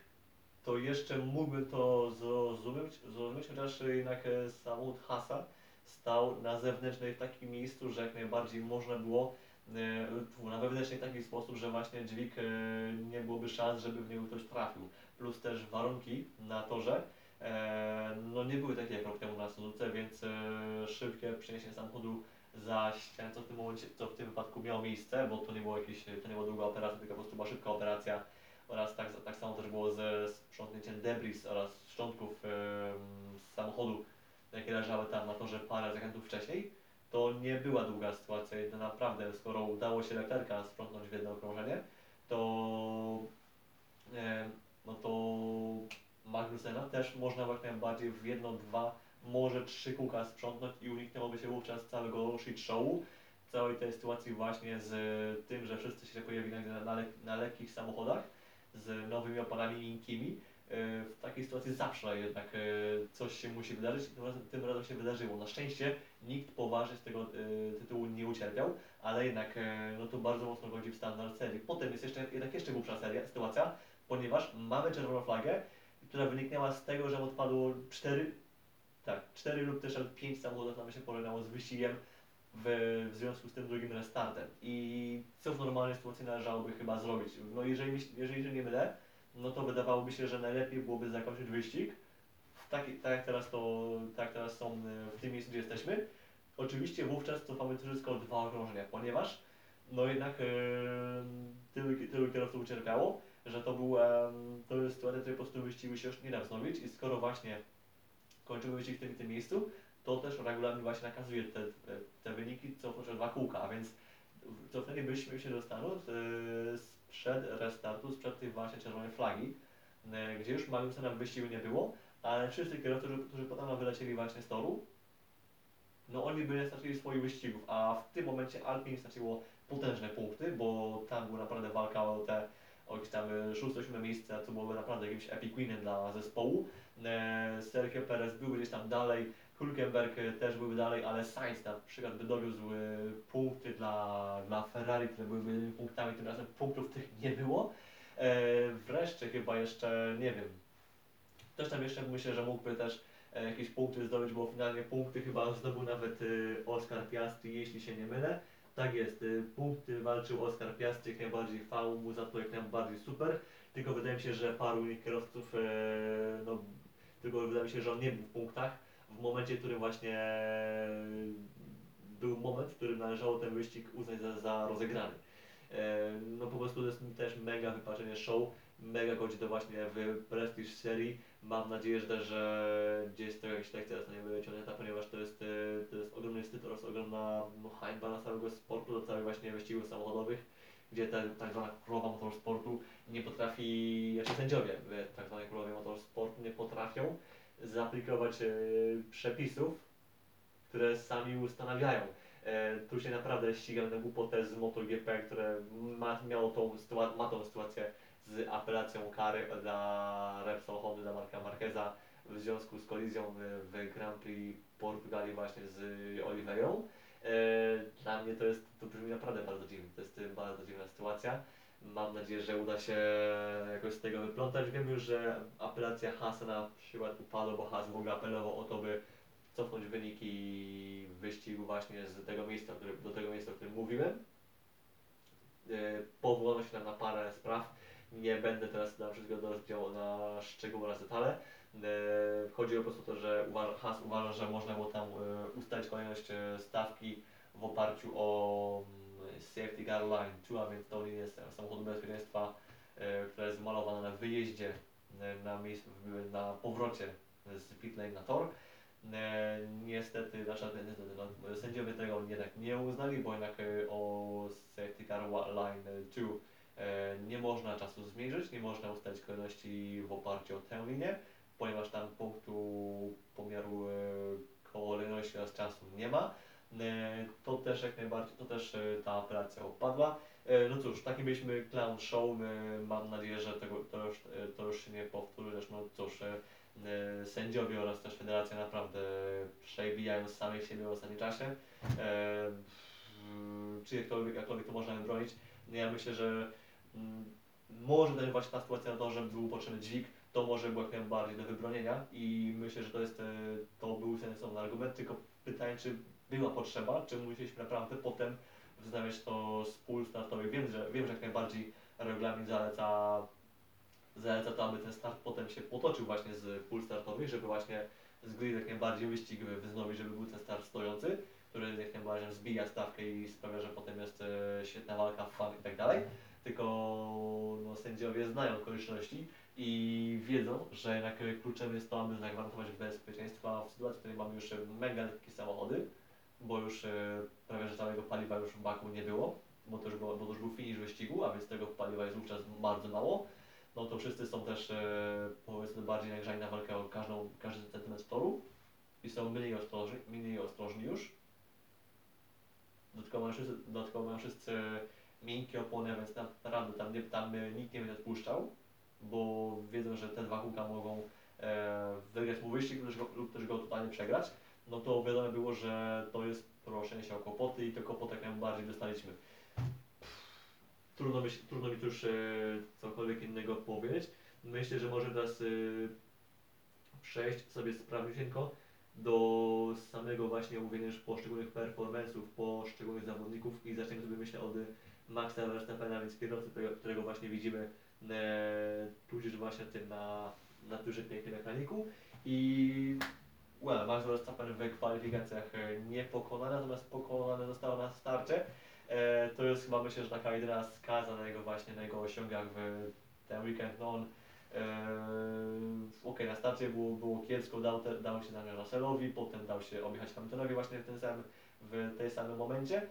to jeszcze mógłbym to zrozumieć, zrozumieć chociaż jednak e, samochód Hasa stał na zewnętrznej w takim miejscu, że jak najbardziej można było e, na wewnętrznej w taki sposób, że właśnie dźwig nie byłoby szans, żeby w niego ktoś trafił. Plus też warunki na torze no nie były takie jak rok temu na Suzuce, więc e, szybkie przeniesienie samochodu za ścianę, co w tym momencie, co w tym wypadku miało miejsce, bo to nie było jakieś, to nie była długa operacja, tylko po prostu była szybka operacja oraz tak, tak samo też było ze sprzątnięciem debris oraz szczątków em, z samochodu, jakie leżały tam na torze parę zakrętów wcześniej, to nie była długa sytuacja to naprawdę, skoro udało się lekterka sprzątnąć w jedno okrążenie, to no to Magnusena też można jak najbardziej w jedno, dwa, może trzy kółka sprzątnąć i uniknęłoby się wówczas całego shit showu, całej tej sytuacji właśnie z tym, że wszyscy się pojawili na, na, na lekkich samochodach z nowymi oponami miękkimi. W takiej sytuacji zawsze jednak e, coś się musi wydarzyć i tym razem, tym razem się wydarzyło. Na szczęście nikt poważnie z tego e, tytułu nie ucierpiał, ale jednak e, no to bardzo mocno godzi w standard serii. Potem jest jeszcze jednak jeszcze głupsza seria, sytuacja, ponieważ mamy czerwoną flagę, która wyniknęła z tego, że odpadło 4, tak, 4 lub też nawet 5 samochodów nam się pożegnało z wyścigiem w, w związku z tym drugim restartem. I co w normalnej sytuacji należałoby chyba zrobić? No jeżeli, myśl- jeżeli się nie mylę, no to wydawałoby się, że najlepiej byłoby zakończyć wyścig, tak jak teraz to, tak teraz są w tym miejscu, gdzie jesteśmy. Oczywiście wówczas cofamy wszystko o dwa okrążenia, ponieważ no jednak e, tylu, tylu kierowców ucierpiało, że to był, to jest sytuacja, w której po prostu wyścigu się już nie da wznowić i skoro właśnie kończymy wyścig w tym tym miejscu, to też regulamin właśnie nakazuje te, te, wyniki co o dwa kółka, a więc cofnęli byśmy się do stanu e, sprzed restartu, sprzed tej właśnie czerwonej flagi, e, gdzie już Magnussena w wyścigu nie było, ale wszyscy kierowcy, którzy, potem wylecieli właśnie z toru, no oni by nie stracili swoich wyścigów, a w tym momencie Alpine straciło potężne punkty, bo tam była naprawdę walka o te jakieś tam 6-7 miejsce, co byłoby naprawdę jakimś epic winem dla zespołu. E, Sergio Perez był gdzieś tam dalej, Hülkenberg e, też byłby dalej, ale Sainz na przykład by dowiózł e, punkty dla, dla Ferrari, które byłyby punktami, tym razem punktów tych nie było. E, wreszcie chyba jeszcze, nie wiem, też tam jeszcze myślę, że mógłby też e, jakieś punkty zdobyć, bo finalnie punkty chyba zdobył nawet e, Oscar Piastri, jeśli się nie mylę. Tak jest, e, punkty walczył Oscar Piastri, jak najbardziej chwałą mu za to jak najbardziej super, tylko wydaje mi się, że paru innych kierowców, e, no, tylko wydaje mi się, że on nie był w punktach w momencie, w którym właśnie był moment, w którym należało ten wyścig uznać za, za rozegrany. E, No po prostu to jest też mega wypaczenie show, mega godzi to właśnie w prestiż serii. Mam nadzieję, że też, że gdzieś jakaś lekcja zostanie wyciągnięta, ponieważ to jest, e, to jest ogromny wstyd oraz ogromna no, hańba dla całego sportu, dla całych właśnie wyścigów samochodowych, gdzie ta tak zwana królowa motorsportu nie potrafi, znaczy sędziowie w tak zwanej królowej motorsportu nie potrafią zaaplikować e, przepisów, które sami ustanawiają. E, tu się naprawdę ścigam na głupotę z MotoGP, które ma, miało tą ma tą sytuację z apelacją kary dla Repsol Hondy, dla Marka Marqueza w związku z kolizją w, Grand Prix Portugalii właśnie z Oliveirą. E, dla mnie to jest, to brzmi naprawdę bardzo dziwnie, to jest e, bardzo dziwna sytuacja. Mam nadzieję, że uda się jakoś z tego wyplątać. Wiem już, że apelacja Haasa na przykład upadła, bo Haas w ogóle apelował o to, by cofnąć wyniki wyścigu właśnie z tego miejsca, do tego miejsca, o którym mówiłem. E, Powołano się tam na parę spraw. Nie będę teraz na wszystkiego rozdział na szczegóły oraz detale. E, Chodzi po prostu o to, że uważa, Haas uważa, że można było tam e, ustalić kolejność e, stawki w oparciu o mm, Safety Car Line 2, a więc to jest samochód bezpieczeństwa, która jest wmalowana na wyjeździe, na, miejscu, na powrocie z pit lane na tor. Niestety, znaczy, niestety no, sędziowie tego jednak nie uznali, bo jednak o Safety Car Line 2 e, nie można czasu zmierzyć, nie można ustalić kolejności w oparciu o tę linię, ponieważ tam punktu pomiaru e, kolejności oraz czasu nie ma. E, To też jak najbardziej, to też e, ta operacja opadła. E, No cóż, taki byliśmy clown show. E, Mam nadzieję, że tego, to, już, e, to już się nie powtórzy. Zresztą cóż, e, e, sędziowie oraz też federacja naprawdę przebijają samych siebie w ostatnim czasie. E, Czy jakkolwiek, jakkolwiek to można bronić, no ja myślę, że może też właśnie ta sytuacja na to, że był potrzebny dźwig, to może było jak najbardziej do wybronienia i myślę, że to jest, e, to był sensowny argument, tylko pytanie, czy była potrzeba, czy musieliśmy naprawdę potem wznawiać to z pól startowych. Wiem, że, wiem, że jak najbardziej regulamin zaleca zaleca to, aby ten start potem się potoczył właśnie z pól startowych, żeby właśnie z grid jak najbardziej wyścig wznowić, żeby był ten start stojący, który jak najbardziej zbija stawkę i sprawia, że potem jest e, świetna walka, fan i tak dalej. Tylko no, sędziowie znają okoliczności i wiedzą, że jednak kluczem jest to, aby zagwarantować bezpieczeństwo w sytuacji, w której mamy już e, mega lekkie samochody, bo już e, prawie że całego paliwa już w baku nie było, bo to już, było, bo to już był finish wyścigu, a więc tego paliwa jest wówczas bardzo mało. No to wszyscy są też e, powiedzmy bardziej nagrzani na walkę o każdą, każdy centymetr toru i są mniej ostrożni, mniej ostrożni już. Dodatkowo mają wszyscy, dodatkowo mają wszyscy miękkie opony, więc naprawdę tam, nie, tam e, nikt nie będzie odpuszczał, bo wiedzą, że te dwa kółka mogą e, wygrać mu wyścig lub też, go, lub też go totalnie przegrać. No to wiadomo było, że to jest proszenie się o kłopoty i te kłopoty jak najbardziej dostaliśmy. Trudno mi, trudno mi tu już e, cokolwiek innego powiedzieć. Myślę, że może teraz e, przejść sobie sprawdziutko do samego właśnie omówienia poszczególnych performance'ów, poszczególnych zawodników i zaczniemy sobie myślę od Maxa Verstappena, więc kierowcy, którego, właśnie widzimy e, tudzież właśnie tym na, na dużym pięknym ekraniku i well, Max Verstappen w kwalifikacjach e, nie pokonany, natomiast pokonany został na starcie. E, to jest chyba myślę, że taka jedyna skaza na jego właśnie na jego osiągach w ten weekend. No on Okej, na starcie było, było kiepsko, dał, dał się zamiar Russellowi, potem dał się objechać Hamiltonowi właśnie w tym samym, w tej samym momencie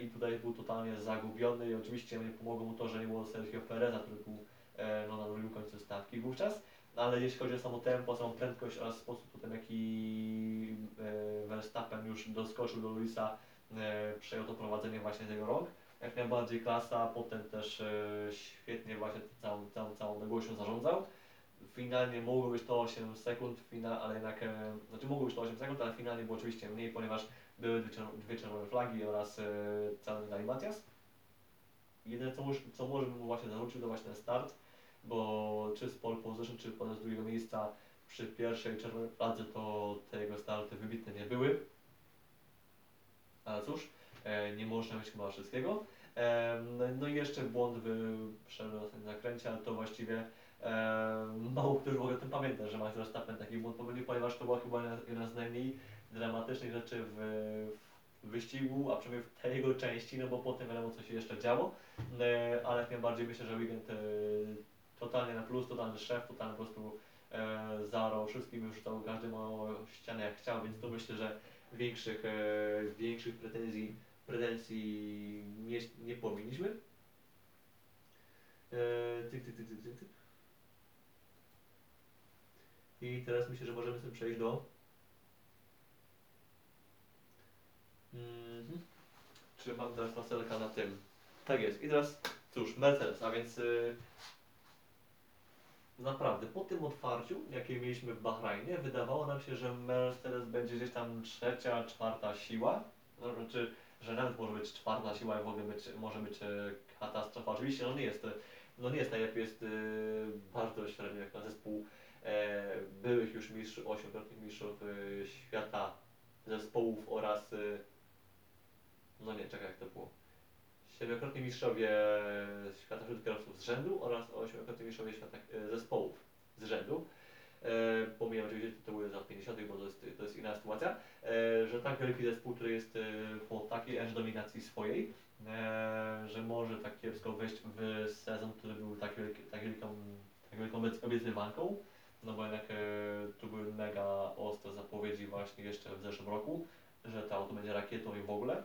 i tutaj był totalnie zagubiony i oczywiście nie pomogło mu to, że nie było Sergio Pereza, który był e, no, na drugim końcu stawki wówczas, ale jeśli chodzi o samo tempo, samą prędkość oraz sposób potem jaki e, Verstappen już doskoczył do Luisa, e, przejął to prowadzenie właśnie z jego rąk, jak najbardziej klasa, potem też świetnie właśnie całą, całą, całą odległością zarządzał. Finalnie mogło być to 8 sekund, fina, ale jednak, e, znaczy mogło być to 8 sekund, ale finalnie było oczywiście mniej, ponieważ były dwie, czerw- dwie czerwone flagi oraz e, cały Dani Matias. Jedyne co, może- co może mu właśnie zarzucił to właśnie ten start, bo czy z pole position, czy potem z drugiego miejsca przy pierwszej czerwonej fladze to te jego starty wybitne nie były. Ale cóż, e, nie można mieć chyba wszystkiego. No- i jeszcze błąd w przedostatnim zakręcie, ale to właściwie mało kto już w ogóle o tym pamięta, że Max Verstappen taki błąd popełnił, ponieważ to była chyba jedna- z najmniej dramatycznych rzeczy w, w wyścigu, a przynajmniej w tej jego części, no bo potem wiadomo co się jeszcze działo, e, ale jak najbardziej myślę, że weekend e, totalnie na plus, totalny szef, totalnie po prostu e, wszystkim, już rzucał każdy małą ścianę jak chciał, więc to myślę, że większych, e, większych pretensji, pretensji mieć nie powinniśmy. E, tyk, tyk, tyk, tyk, tyk, tyk. I teraz myślę, że możemy sobie przejść do. Mhm. Czy mam teraz maselka na tym? Tak jest. I teraz cóż, Mercedes, a więc y, naprawdę po tym otwarciu, jakie mieliśmy w Bahrajnie, wydawało nam się, że Mercedes będzie gdzieś tam trzecia, czwarta siła. No, znaczy, że nawet może być czwarta siła i w ogóle być, może być e, katastrofa. Oczywiście no nie jest, no nie jest najlepiej, jest e, bardzo średnio jak na zespół byłych już mistrzów, ośmiokrotnych mistrzów e, świata zespołów oraz e, no nie, czekaj jak to było. Siedmiokrotni mistrzowie świata wśród kierowców z rzędu oraz ośmiokrotni mistrzowie świata e, zespołów z rzędu. E, pomijam oczywiście tytuły z lat 50., bo to jest, to jest inna sytuacja, e, że tak wielki zespół, który jest e, po takiej aż dominacji swojej, e, że może tak kiepsko wejść w sezon, który był tak, wielki, tak wielką, tak wielką obiec- obiecywanką, no bo jednak e, tu były mega ostre zapowiedzi właśnie jeszcze w zeszłym roku, że to auto będzie rakietą i w ogóle.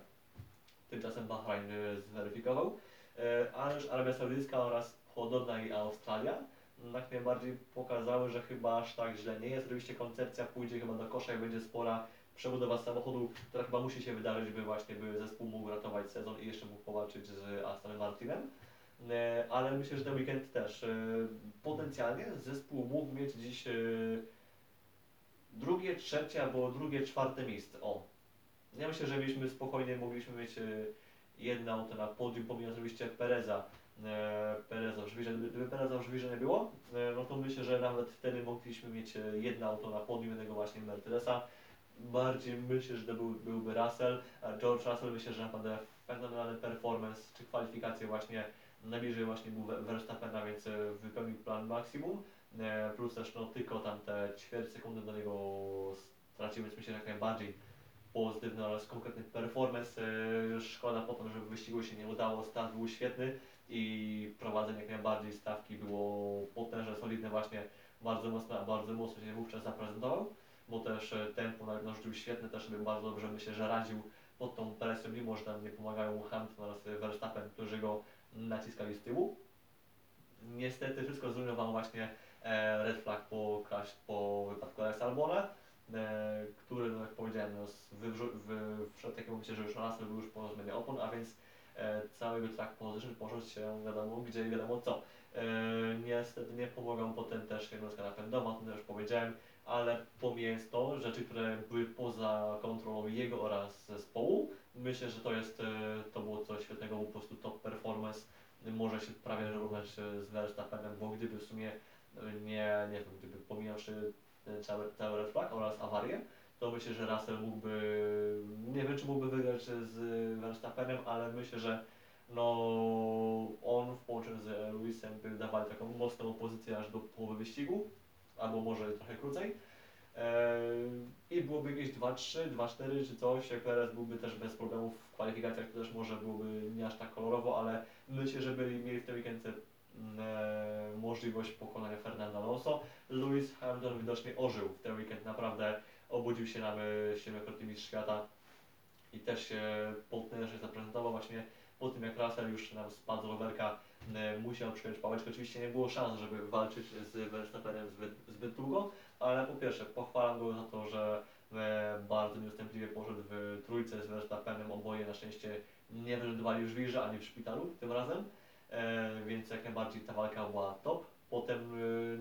Tymczasem Bahrain e, zweryfikował, e, ale już Arabia Saudyjska oraz podobna i Australia jak najbardziej pokazały, że chyba aż tak źle nie jest. Oczywiście koncepcja pójdzie chyba do kosza i będzie spora przebudowa samochodu, która chyba musi się wydarzyć, by właśnie by zespół mógł ratować sezon i jeszcze mógł powalczyć z Astonem Martinem. E, Ale myślę, że ten weekend też e, potencjalnie zespół mógł mieć dziś e, drugie, trzecie albo drugie, czwarte miejsce. O, ja myślę, że mieliśmy spokojnie, mogliśmy mieć jedno auto na podium, pomijając oczywiście Pereza. Pereza żwirze, gdyby, Pereza żwirze nie było, no to myślę, że nawet wtedy mogliśmy mieć jedno auto na podium jednego właśnie Mercedesa. Bardziej myślę, że to był, byłby Russell, George Russell myślę, że naprawdę fenomenalny performance, czy kwalifikacje właśnie najbliżej właśnie był Ver- Verstappena, więc e, wypełnił plan maksimum, e, plus też no tylko tam te ćwierć sekundy do niego stracił, więc myślę, że jak najbardziej pozytywny oraz konkretny performance. E, Szkoda potem, że w wyścigu się nie udało, start był świetny i prowadzenie jak najbardziej stawki było potężne, solidne właśnie, bardzo mocno, bardzo mocno się wówczas zaprezentował, bo też tempo na narzucił świetne, też sobie bardzo dobrze myślę, że radził pod tą presją, mimo że tam nie pomagają Hamilton oraz Verstappen, którzy go naciskali z tyłu. Niestety wszystko zrujnował właśnie e, red flag po, po wypadku Alexa Albona, e, który, no jak powiedziałem, no, w takim momencie, że już Russell był już po zmianie opon, a więc e, całego track position poszedł się wiadomo gdzie i wiadomo co. Niestety nie pomogą potem też jednostka napędowa, to już powiedziałem, ale pomijając to, rzeczy, które były poza kontrolą jego oraz zespołu, myślę, że to jest, e, to było coś świetnego, po prostu top performance może się prawie równać e, z Verstappenem, bo gdyby w sumie e, nie, nie wiem, gdyby pomijawszy cały, cały red flag oraz awarię, to myślę, że Russell mógłby, nie wiem czy mógłby wygrać z Verstappenem, ale myślę, że no on w połączeniu z Lewisem by dawali taką mocną pozycję aż do połowy wyścigu, albo może trochę krócej. Eee, I byłoby jakieś 2-3, 2-4 czy coś, teraz byłby też bez problemów w kwalifikacjach, to też może byłoby nie aż tak kolorowo, ale myślę, że byli mieli w tym weekendzie możliwość pokonania Fernanda Alonso. Lewis Hamilton widocznie ożył w ten weekend, naprawdę obudził się nam siedmiokrotny mistrz świata i też się potężnie zaprezentował właśnie po tym jak Russell już nam spadł z rowerka, musiał przyjąć pałeczkę. Oczywiście nie było szans, żeby walczyć z Verstappenem zbyt, zbyt długo, ale po pierwsze pochwalam go za to, że e, bardzo nieustępliwie poszedł w trójce z Verstappenem. Oboje na szczęście nie wylądowali w żwirze ani w szpitalu tym razem, e, więc jak najbardziej ta walka była top. Potem e,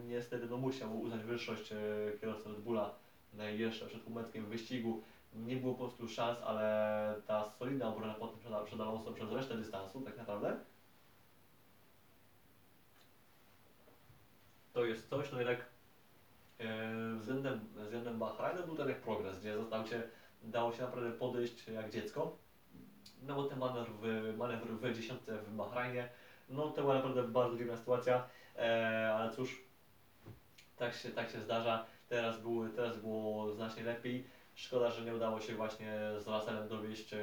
niestety no, musiał uznać wyższość e, kierowcy Red Bulla e, jeszcze przed w wyścigu. Nie było po prostu szans, ale ta solidna obrona potem przed Alonso przez resztę dystansu tak naprawdę. To jest coś, no jednak e, względem, względem Bahrajnu był ten jak progres, gdzie został się, dało się naprawdę podejść jak dziecko. No bo ten manewr w, manewr w dziesiątce w Bahrajnie, no to była naprawdę bardzo dziwna sytuacja, e, ale cóż, tak się, tak się zdarza. Teraz, były, teraz było znacznie lepiej. Szkoda, że nie udało się właśnie z Russellem dowieść e,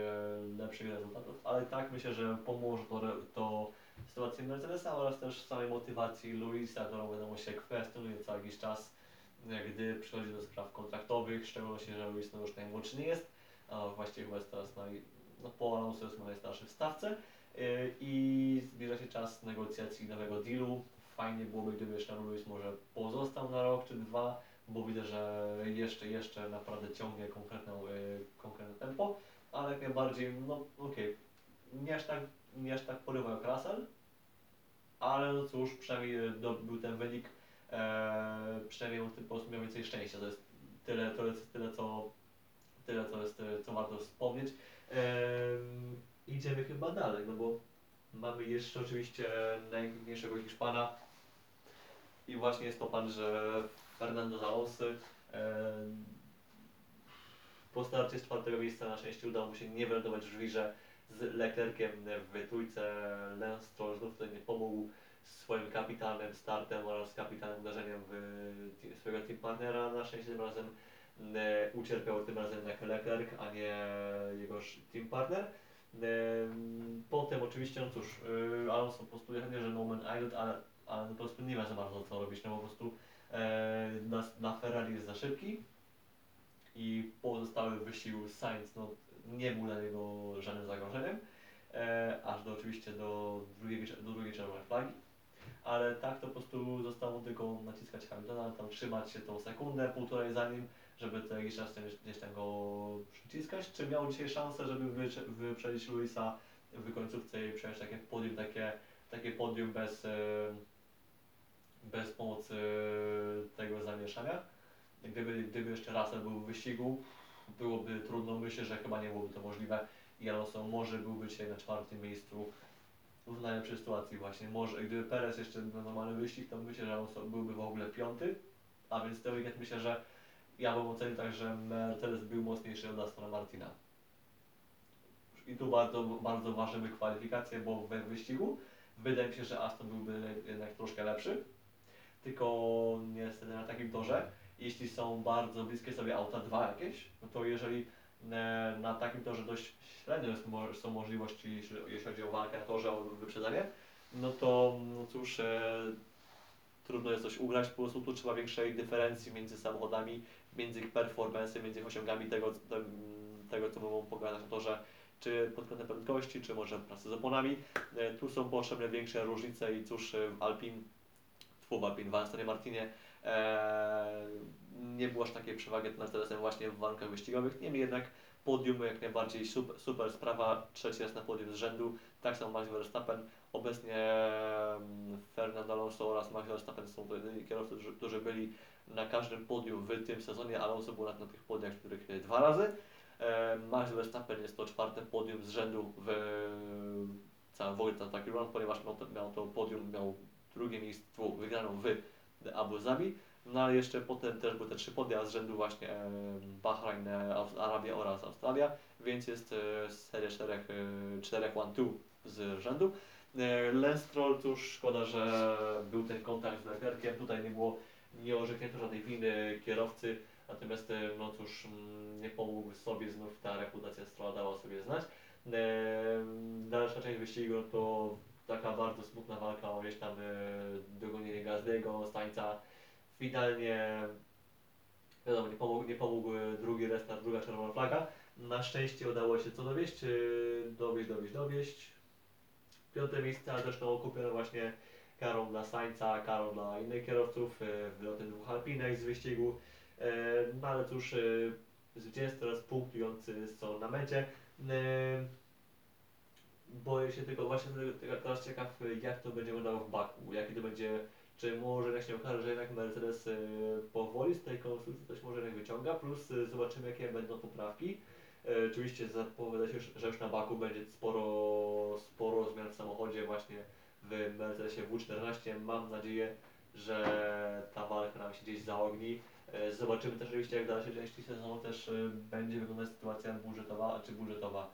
lepszych rezultatów, ale tak myślę, że pomoże to, to sytuacji Mercedesa oraz też samej motywacji Luisa, którą wiadomo się kwestionuje co jakiś czas, e, gdy przychodzi do spraw kontraktowych, w szczególności, że Luis no już najmłodszy nie jest, a właściwie chyba jest teraz naj, no, po Alonso jest najstarszy w stawce e, i zbliża się czas negocjacji nowego dealu. Fajnie byłoby, gdyby jeszcze Luis może pozostał na rok czy dwa, bo widzę, że jeszcze, jeszcze naprawdę ciągnie konkretną, y, konkretne tempo, ale jak najbardziej, no okej, tak, nie aż tak porywa jak Russell, ale no cóż, przynajmniej do, był ten wynik, e, przynajmniej po prostu miał więcej szczęścia, to jest tyle, to jest tyle, co, tyle, co jest, y, co warto wspomnieć. Em, idziemy chyba dalej, no bo mamy jeszcze oczywiście najpiękniejszego Hiszpana. I właśnie jest to pan, że Fernando Alonso e, po starcie z czwartego miejsca na szczęście udało mu się nie wylądować w żwirze z Leclerciem w trójce. Lance Stroll znów tutaj nie pomógł swoim kapitalnym startem oraz kapitalnym uderzeniem swojego team partnera. Na szczęście tym razem e, ucierpiał tym razem jednak Leclerc, a nie jego team partner. Em, Potem oczywiście, no cóż, y, Alonso po prostu nie, że no man idle, ale, ale po prostu nie ma za bardzo co robić, no po prostu e, na, na Ferrari jest za szybki i pozostały wyścigu Sainz no, nie był dla niego żadnym zagrożeniem, e, aż do oczywiście do drugiej, do drugiej czerwonej flagi. Ale tak to po prostu zostało tylko naciskać Hamiltona, tam trzymać się tą sekundę, półtorej za nim, żeby co jakiś czas gdzieś- tam go przyciskać. Czy miał dzisiaj szansę, żeby wyprze- wyprzedzić Luisa w końcówce i przejąć takie podium, takie, takie podium bez, e, bez pomocy tego zamieszania? Gdyby, gdyby jeszcze Russell był w wyścigu, byłoby trudno, myślę, że chyba nie byłoby to możliwe. I Alonso może byłby dzisiaj na czwartym miejscu w najlepszej sytuacji właśnie. Może. Gdyby Perez jeszcze na normalny wyścig, to myślę, że Alonso byłby w ogóle piąty, a więc ten weekend myślę, że ja bym ocenił tak, że Mercedes był mocniejszy od Astona Martina. I tu bardzo, bardzo ważymy kwalifikacje, bo we wyścigu Wydaje mi się, że Aston byłby jednak troszkę lepszy, tylko niestety na takim torze, jeśli są bardzo bliskie sobie auta dwa jakieś, no to jeżeli e, na takim torze dość średnio są możliwości, jeśli, chodzi o walkę na torze, o wyprzedzenie, no to no cóż, e, trudno jest coś ugrać, po prostu tu trzeba większej dyferencji między samochodami, między ich performance, między ich osiągami tego, tego, tego co mogą pokazać na torze, czy pod kątem prędkości, czy może pracy z oponami. E, Tu są potrzebne większe różnice i cóż, e, w Alpin, tfu, w Alpin, w Astonie Martinie e, nie było aż takiej przewagi nad Mercedesem właśnie w warunkach wyścigowych. Niemniej jednak podium jak najbardziej super, super sprawa, trzeci raz na podium z rzędu, tak samo Max Verstappen. Obecnie Fernando Alonso oraz Max Verstappen są to jedyni kierowcy, którzy- byli na każdym podium w tym sezonie. Alonso był na, tych podiach, których dwa razy. E, Max Verstappen jest to czwarte podium z rzędu w całym ogóle run, ponieważ miał to, miał to podium, miał drugie miejsce wygraną w Abu Zabi. No ale jeszcze potem też były te trzy podia z rzędu właśnie Bahrain, e, Arabia oraz Australia, więc jest e, seria czterech, e, czterech one-two z rzędu. Lance Stroll, cóż, szkoda, że był ten kontakt z Leclerciem, tutaj nie było nie orzeknięto żadnej winy kierowcy, natomiast no cóż, mm, nie pomógł sobie, znów ta reputacja Strolla dała sobie znać. Dalsza część wyścigu to taka bardzo smutna walka o gdzieś tam e, dogonienie Gazdego, Stańca. Finalnie wiadomo, nie pomógł, nie pomógł e, drugi restart, druga czerwona flaga. Na szczęście udało się co dowieść, e, dowieść, dowieść, dowieść. Piąte miejsce, ale zresztą kupiono właśnie karą dla Sańca, karą dla innych kierowców, wyloty dwóch Alpinek z wyścigu. No ale cóż, zwycięzcy teraz punktujący są na mecie. Boję się tylko właśnie tego- teraz ciekaw jak to będzie wyglądało w Baku, jaki to będzie, czy może jednak się okaże, że jednak Mercedes e, powoli z tej konstrukcji coś może jednak wyciąga, plus e, zobaczymy jakie będą poprawki. E, Oczywiście zapowiada się, że już na Baku będzie sporo, sporo zmian w samochodzie właśnie w Mercedesie W14. Mam nadzieję, że ta walka nam się gdzieś zaogni. Zobaczymy też oczywiście jak w dalszej części sezonu też będzie wyglądać sytuacja budżetowa, czy budżetowa,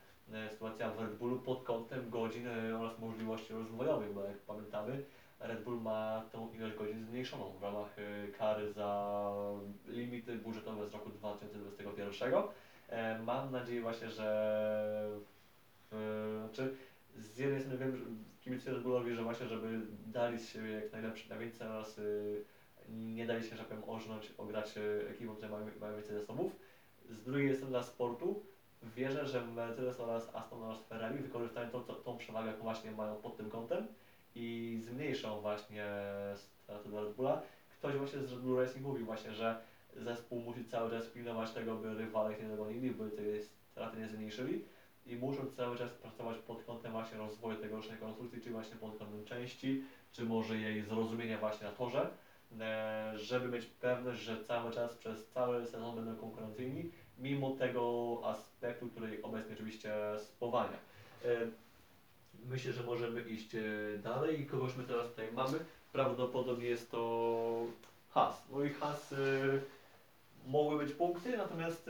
sytuacja w Red Bullu pod kątem godzin e, oraz możliwości rozwojowych, bo jak pamiętamy Red Bull ma tą ilość godzin zmniejszoną w ramach e, kary za limity budżetowe z roku 2021. E, Mam nadzieję właśnie, że e, znaczy z jednej strony wiem, że kibicuję Red Bullowi, że właśnie, żeby dali z siebie jak najlepszy najwięcej oraz nie dali się, że tak powiem, ożnąć, ograć ekipą, które mają, mają więcej zasobów. Z drugiej strony dla sportu wierzę, że Mercedes oraz Aston oraz Ferrari wykorzystają to, tą przewagę, jaką właśnie mają pod tym kątem i zmniejszą właśnie straty dla Red Bulla. Ktoś właśnie z Red Bull Racing mówił właśnie, że zespół musi cały czas pilnować tego, by rywale ich nie dogonili, by tej straty nie zmniejszyli i muszą cały czas pracować pod kątem właśnie rozwoju tegorocznej konstrukcji, czy właśnie pod kątem części, czy może jej zrozumienia właśnie na torze, e, żeby mieć pewność, że cały czas przez cały sezon będą konkurencyjni, mimo tego aspektu, który obecnie oczywiście spowalnia. E, Myślę, że możemy iść e, dalej i kogoś my teraz tutaj mamy. Prawdopodobnie jest to Has. No i Has e, mogły być punkty, natomiast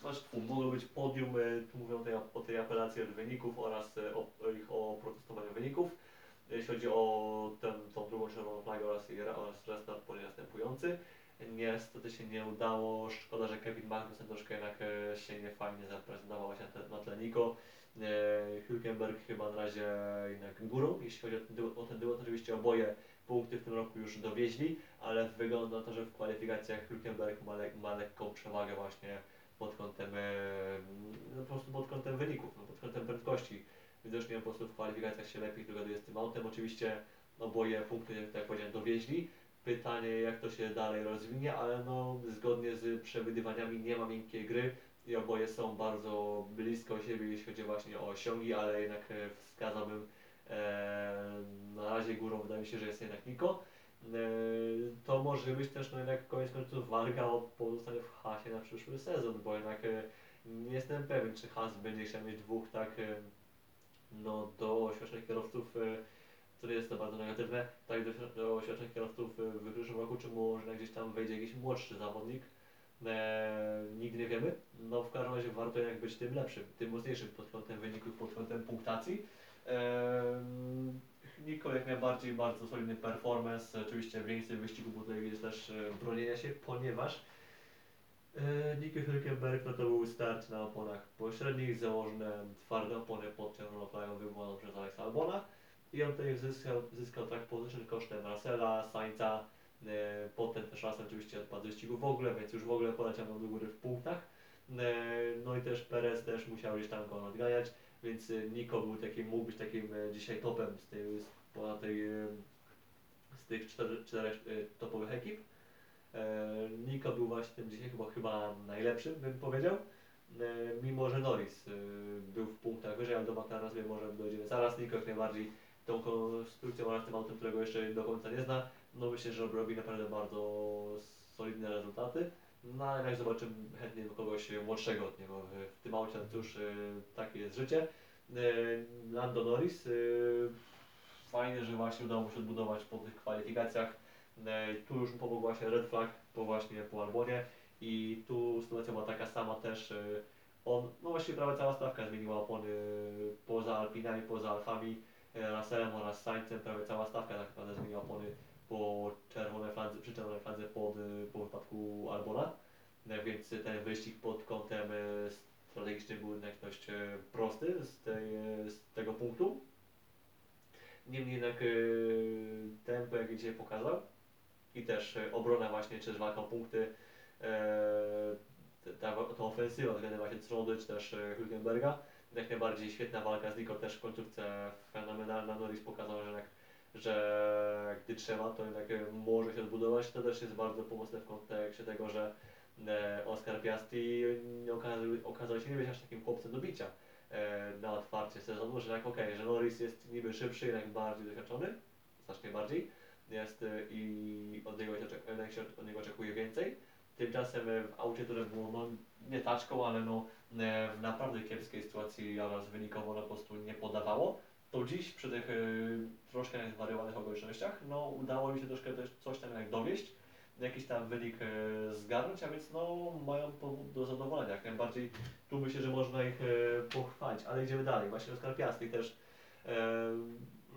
znaczy, fu, mogło być podium, tu mówią tej, o tej apelacji od wyników oraz o, o ich o protestowaniu wyników. Jeśli chodzi o tę, tą drugą czerwoną flagę oraz, jej, oraz restart po następujący. Niestety się nie udało, szkoda, że Kevin Magnussen troszkę jednak e, się nie fajnie zaprezentował właśnie na, na tle Nico. E, Hülkenberg chyba na razie jednak górą, jeśli chodzi o ten duet, o ten oczywiście oboje punkty w tym roku już dowieźli, ale wygląda na to, że w kwalifikacjach Hülkenberg ma, lek, ma lekką przewagę właśnie pod kątem, e, no po prostu pod kątem wyników, no pod kątem prędkości. Widocznie po prostu w kwalifikacjach się lepiej dogaduje z tym autem. Oczywiście oboje punkty, jak tak powiedziałem, dowieźli. Pytanie, jak to się dalej rozwinie, ale no zgodnie z przewidywaniami nie ma miękkiej gry i oboje są bardzo blisko siebie, jeśli chodzi właśnie o osiągi, ale jednak e, wskazałbym e, na razie górą wydaje mi się, że jest jednak Niko. E, to może być też no jednak koniec końców walka o pozostanie w Hasie na przyszły sezon, bo jednak e, nie jestem pewien, czy Has będzie chciał mieć dwóch tak e, no, doświadczonych kierowców, e, nie jest to bardzo negatywne, tak doświad- doświadczonych kierowców e, w przyszłym roku, czy może gdzieś tam wejdzie jakiś młodszy zawodnik. E, nigdy nie wiemy. No w każdym razie warto jednak być tym lepszym, tym mocniejszym pod kątem wyników, pod kątem punktacji. E, Nico jak najbardziej bardzo solidny performance, oczywiście więcej wyścigu, bo tutaj jest też e, bronienia się, ponieważ e, Nico Hülkenberg no to był start na oponach pośrednich, założone twarde opony pod czerwono-krajową wywołaną przez Alexa Albona i on tutaj zyskał, zyskał track position kosztem Russella, Sainza, e, potem też Russell oczywiście odpadł z wyścigu w ogóle, więc już w ogóle poleciał do góry w punktach. E, No i też Perez też musiał gdzieś tam go nadganiać, więc e, Nico był takim, mógł być takim dzisiaj topem z tej, z, ponad tej, z tych czterech, topowych ekip. Nico był właśnie tym dzisiaj chyba, chyba najlepszym, bym powiedział. Mimo, że Norris był w punktach wyżej, ale do McLarena sobie może dojdziemy zaraz. Nico jak najbardziej tą konstrukcją oraz tym autem, którego jeszcze do końca nie zna, no myślę, że robi naprawdę bardzo solidne rezultaty. No ale jak zobaczymy chętnie kogoś młodszego od niego w, tym aucie, cóż, e, takie jest życie. E, Lando Norris, e, fajnie, że właśnie udało mu się odbudować po tych kwalifikacjach. Tu już mu pomógł właśnie Red Flag po właśnie po Albonie i tu sytuacja była taka sama też. On, no właściwie prawie cała stawka zmieniła opony poza Alpinami, poza Alfami, Russellem oraz Sainzem, prawie cała stawka tak naprawdę zmieniła opony po czerwonej fladze, przy czerwonej fladze pod, y, po wypadku Albona, E, więc ten wyścig pod kątem e, strategicznym był jednak dość e, prosty z, tej, e, z tego punktu. Niemniej jednak e, tempo jak dzisiaj pokazał. I też e, obrona właśnie, czy walka o punkty, e, ta, ta ofensywa względem właśnie Tronody, czy też e, Hülkenberga, jak najbardziej świetna walka z Nico też w końcówce fenomenalna, Norris pokazał, że jednak że gdy trzeba, to jednak e, może się odbudować. To też jest bardzo pomocne w kontekście tego, że e, Oscar Piastri nie okazał, okazał się nie być aż takim chłopcem do bicia e, na otwarcie sezonu, że jak okej, że Norris jest niby szybszy, jednak bardziej doświadczony, znacznie bardziej, jest i od niego, się od niego oczekuje więcej. Tymczasem e, w aucie, które było no, nie taczką, ale no, e, w naprawdę kiepskiej sytuacji oraz wynikowo no, po prostu nie podawało to dziś przy tych y, troszkę zwariowanych okolicznościach, no udało mi się troszkę też coś tam jak dowieść, jakiś tam wynik y, zgarnąć, a więc no mają powód do zadowolenia. Jak najbardziej tu myślę, że można ich y, pochwalić, ale idziemy dalej. Właśnie Oskar Piastri też, y,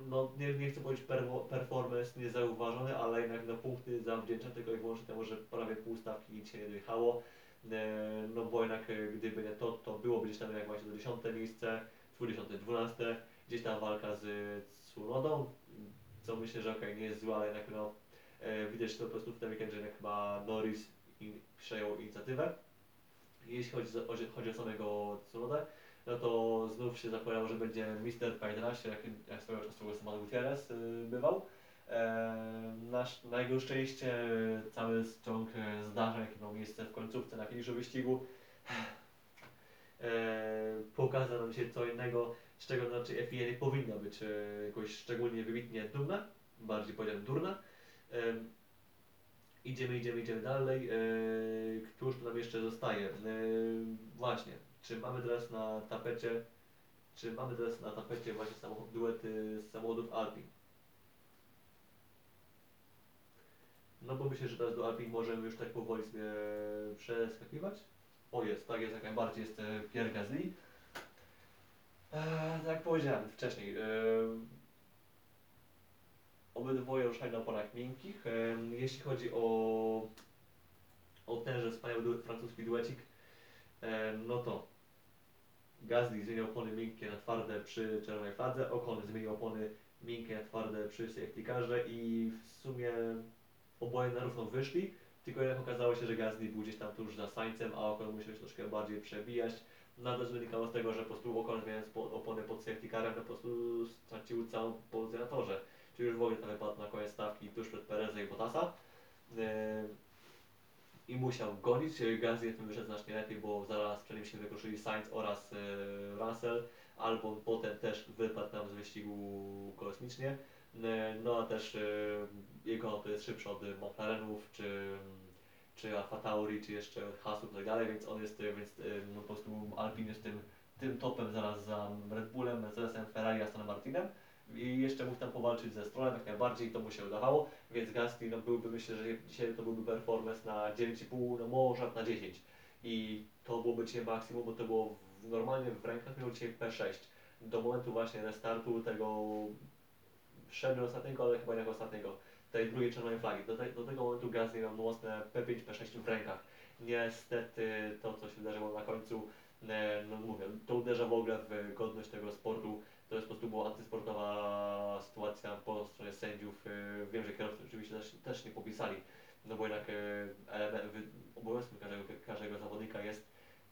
no nie, nie chcę powiedzieć performance niezauważony, ale jednak na punkty zawdzięczam tylko i wyłącznie temu, że prawie pół stawki się nie dojechało. E, No bo jednak y, gdyby nie to, to byłoby gdzieś tam jak właśnie do 10 miejsce, 20, 12, gdzieś tam walka z Tsunodą, co myślę, że okej, nie jest zła, ale jednak no, e, widać to po prostu w tym weekendzie, że jednak chyba Norris in, przejął inicjatywę. Jeśli chodzi, o, chodzi o samego Tsunodę, no to znów się zapowiadało, że będzie Mr. P11, jak, jak swojego czasu Saman Gutierrez y, bywał. E, nasz, na jego szczęście cały ciąg zdarzeń, jaki miał miejsce w końcówce na finiszu wyścigu, e, pokazał nam się co innego, z czego znaczy FIA nie powinna być e, jakoś szczególnie wybitnie dumna, bardziej powiedziałem durna. Idziemy, idziemy, idziemy dalej. E, któż tu nam jeszcze zostaje? E, właśnie, czy mamy teraz na tapecie, czy mamy teraz na tapecie właśnie samochód, duety z samochodów Alpin? No bo myślę, że teraz do Alpin możemy już tak powoli sobie przeskakiwać. O jest, tak jest, jak najbardziej jest e, Pierre Gasly. Tak jak powiedziałem wcześniej, eee, obydwoje ruszali na oponach miękkich. Eee, jeśli chodzi o, o tenże wspaniały duet, francuski duecik, eee, no to Gasly zmienił opony miękkie na twarde przy czerwonej fladze, Ocon zmienił opony miękkie na twarde przy safety carze i w sumie oboje na równo wyszli, tylko jednak okazało się, że Gasly był gdzieś tam tuż za Sańcem, a Ocon musiał się troszkę bardziej przebijać. Też wynikało z tego, że po prostu Ocon zmieniając po, opony pod safety carem, po prostu stracił całą pozycję na torze. Czyli już w ogóle tam wypadł na koniec stawki tuż przed Perezem i Bottasa. I musiał gonić. Gasly w tym wyszedł znacznie lepiej, bo zaraz przed nim się wykroczyli Sainz oraz yy, Russell. Albon potem też wypadł nam z wyścigu kosmicznie. Yy, No a też yy, jego auto jest szybsze od McLarenów, czy, czy Alfa Tauri, czy jeszcze od Haasów i tak dalej, więc on jest, więc no, po prostu Alpin jest tym, tym topem zaraz za Red Bullem, Mercedesem, Ferrari, Aston Martinem i jeszcze mógł tam powalczyć ze Strollem, jak najbardziej to mu się udawało, więc Gasly no, byłby, myślę, że dzisiaj to byłby performance na 9,5, no może na 10 i to byłoby dzisiaj maksimum, bo to było w, normalnie w rękach miał dzisiaj P6 do momentu właśnie restartu tego do ostatniego, ale chyba nie ostatniego, tej drugiej czerwonej flagi. Do, te, do tego momentu Gasly miał mocne P5, P6 w rękach. Niestety to, co się wydarzyło na końcu, e, no mówię, to uderza w ogóle w godność tego sportu. To jest po prostu była antysportowa sytuacja po stronie sędziów. E, Wiem, że kierowcy oczywiście też, też nie popisali, no bo jednak e, obowiązkiem każdego, każdego zawodnika jest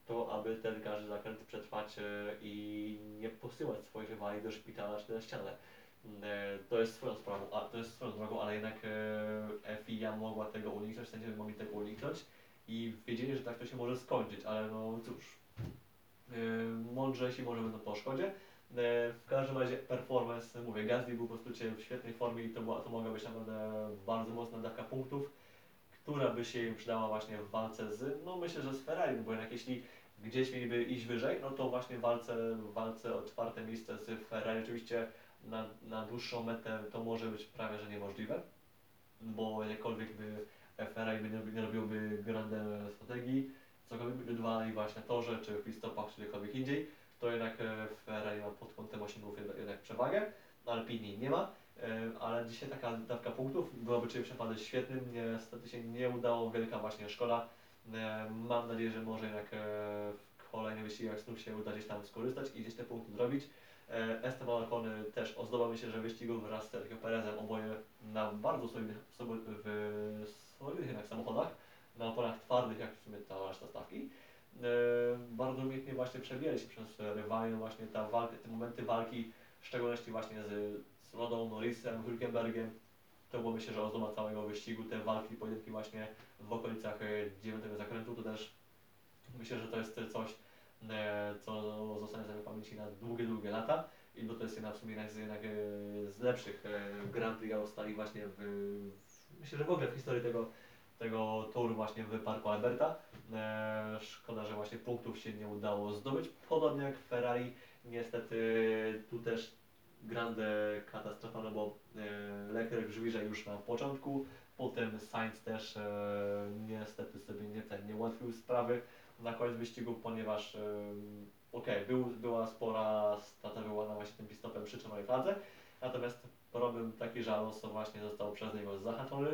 to, aby ten każdy zakręt przetrwać e, i nie posyłać swoich rywali do szpitala czy na ścianę. E, To jest swoją sprawą, a to jest swoją drogą, ale jednak FIA mogła tego uniknąć, sędziowie mogli tego uniknąć i wiedzieli, że tak to się może skończyć, ale no cóż, mądrzejsi może będą po szkodzie. E, W każdym razie performance, mówię, Gasly był po prostu w świetnej formie i to, była, to mogła być naprawdę bardzo mocna dawka punktów, która by się im przydała właśnie w walce z, no myślę, że z Ferrari, bo jednak jeśli gdzieś mieliby iść wyżej, no to właśnie w walce, walce o czwarte miejsce z Ferrari oczywiście na, na dłuższą metę to może być prawie że niemożliwe, bo jakkolwiek by Ferrari by nie, robiłoby grande strategii, cokolwiek by dodawali właśnie torze, czy w pit-stopach, czy gdziekolwiek indziej, to jednak Ferrari ma pod kątem osiągów jednak, jednak przewagę, Alpini nie ma, e, ale dzisiaj taka dawka punktów byłaby czymś naprawdę świetnym, niestety się nie udało, wielka właśnie szkoda, E, Mam nadzieję, że może jednak e, w kolejnych wyścigach znów się uda gdzieś tam skorzystać i gdzieś te punkty zrobić. Esteban Ocon też ozdoba myślę, że wyścigu wraz z Sergio Perezem oboje na bardzo solidnych, w solidnych jednak samochodach, na oponach twardych jak w sumie ta reszta stawki. E, Bardzo umiejętnie właśnie przebijali się przez rywali, właśnie ta walka, te momenty walki, w szczególności właśnie z, z Rodą, Norrisem, Hülkenbergiem, to było myślę, że ozdoba całego wyścigu, te walki, pojedynki właśnie w okolicach e, dziewiątego zakrętu, to też myślę, że to jest coś, e, co zostanie nami w pamięci na długie, długie lata. I to jest jedna w sumie jednak z, lepszych Grand Prix Australii właśnie w, myślę, że w ogóle w historii tego, tego toru właśnie w Parku Alberta. E, Szkoda, że właśnie punktów się nie udało zdobyć, podobnie jak Ferrari, niestety tu też grande katastrofa, no bo e, Leclerc żwirze już na początku, potem Sainz też e, niestety sobie nie, ten, nie ułatwił sprawy na koniec wyścigu, ponieważ okej, był, była spora strata wywołana właśnie tym pistopem przy czerwonej fladze, natomiast problem taki, że Alonso właśnie został przez niego zahaczony,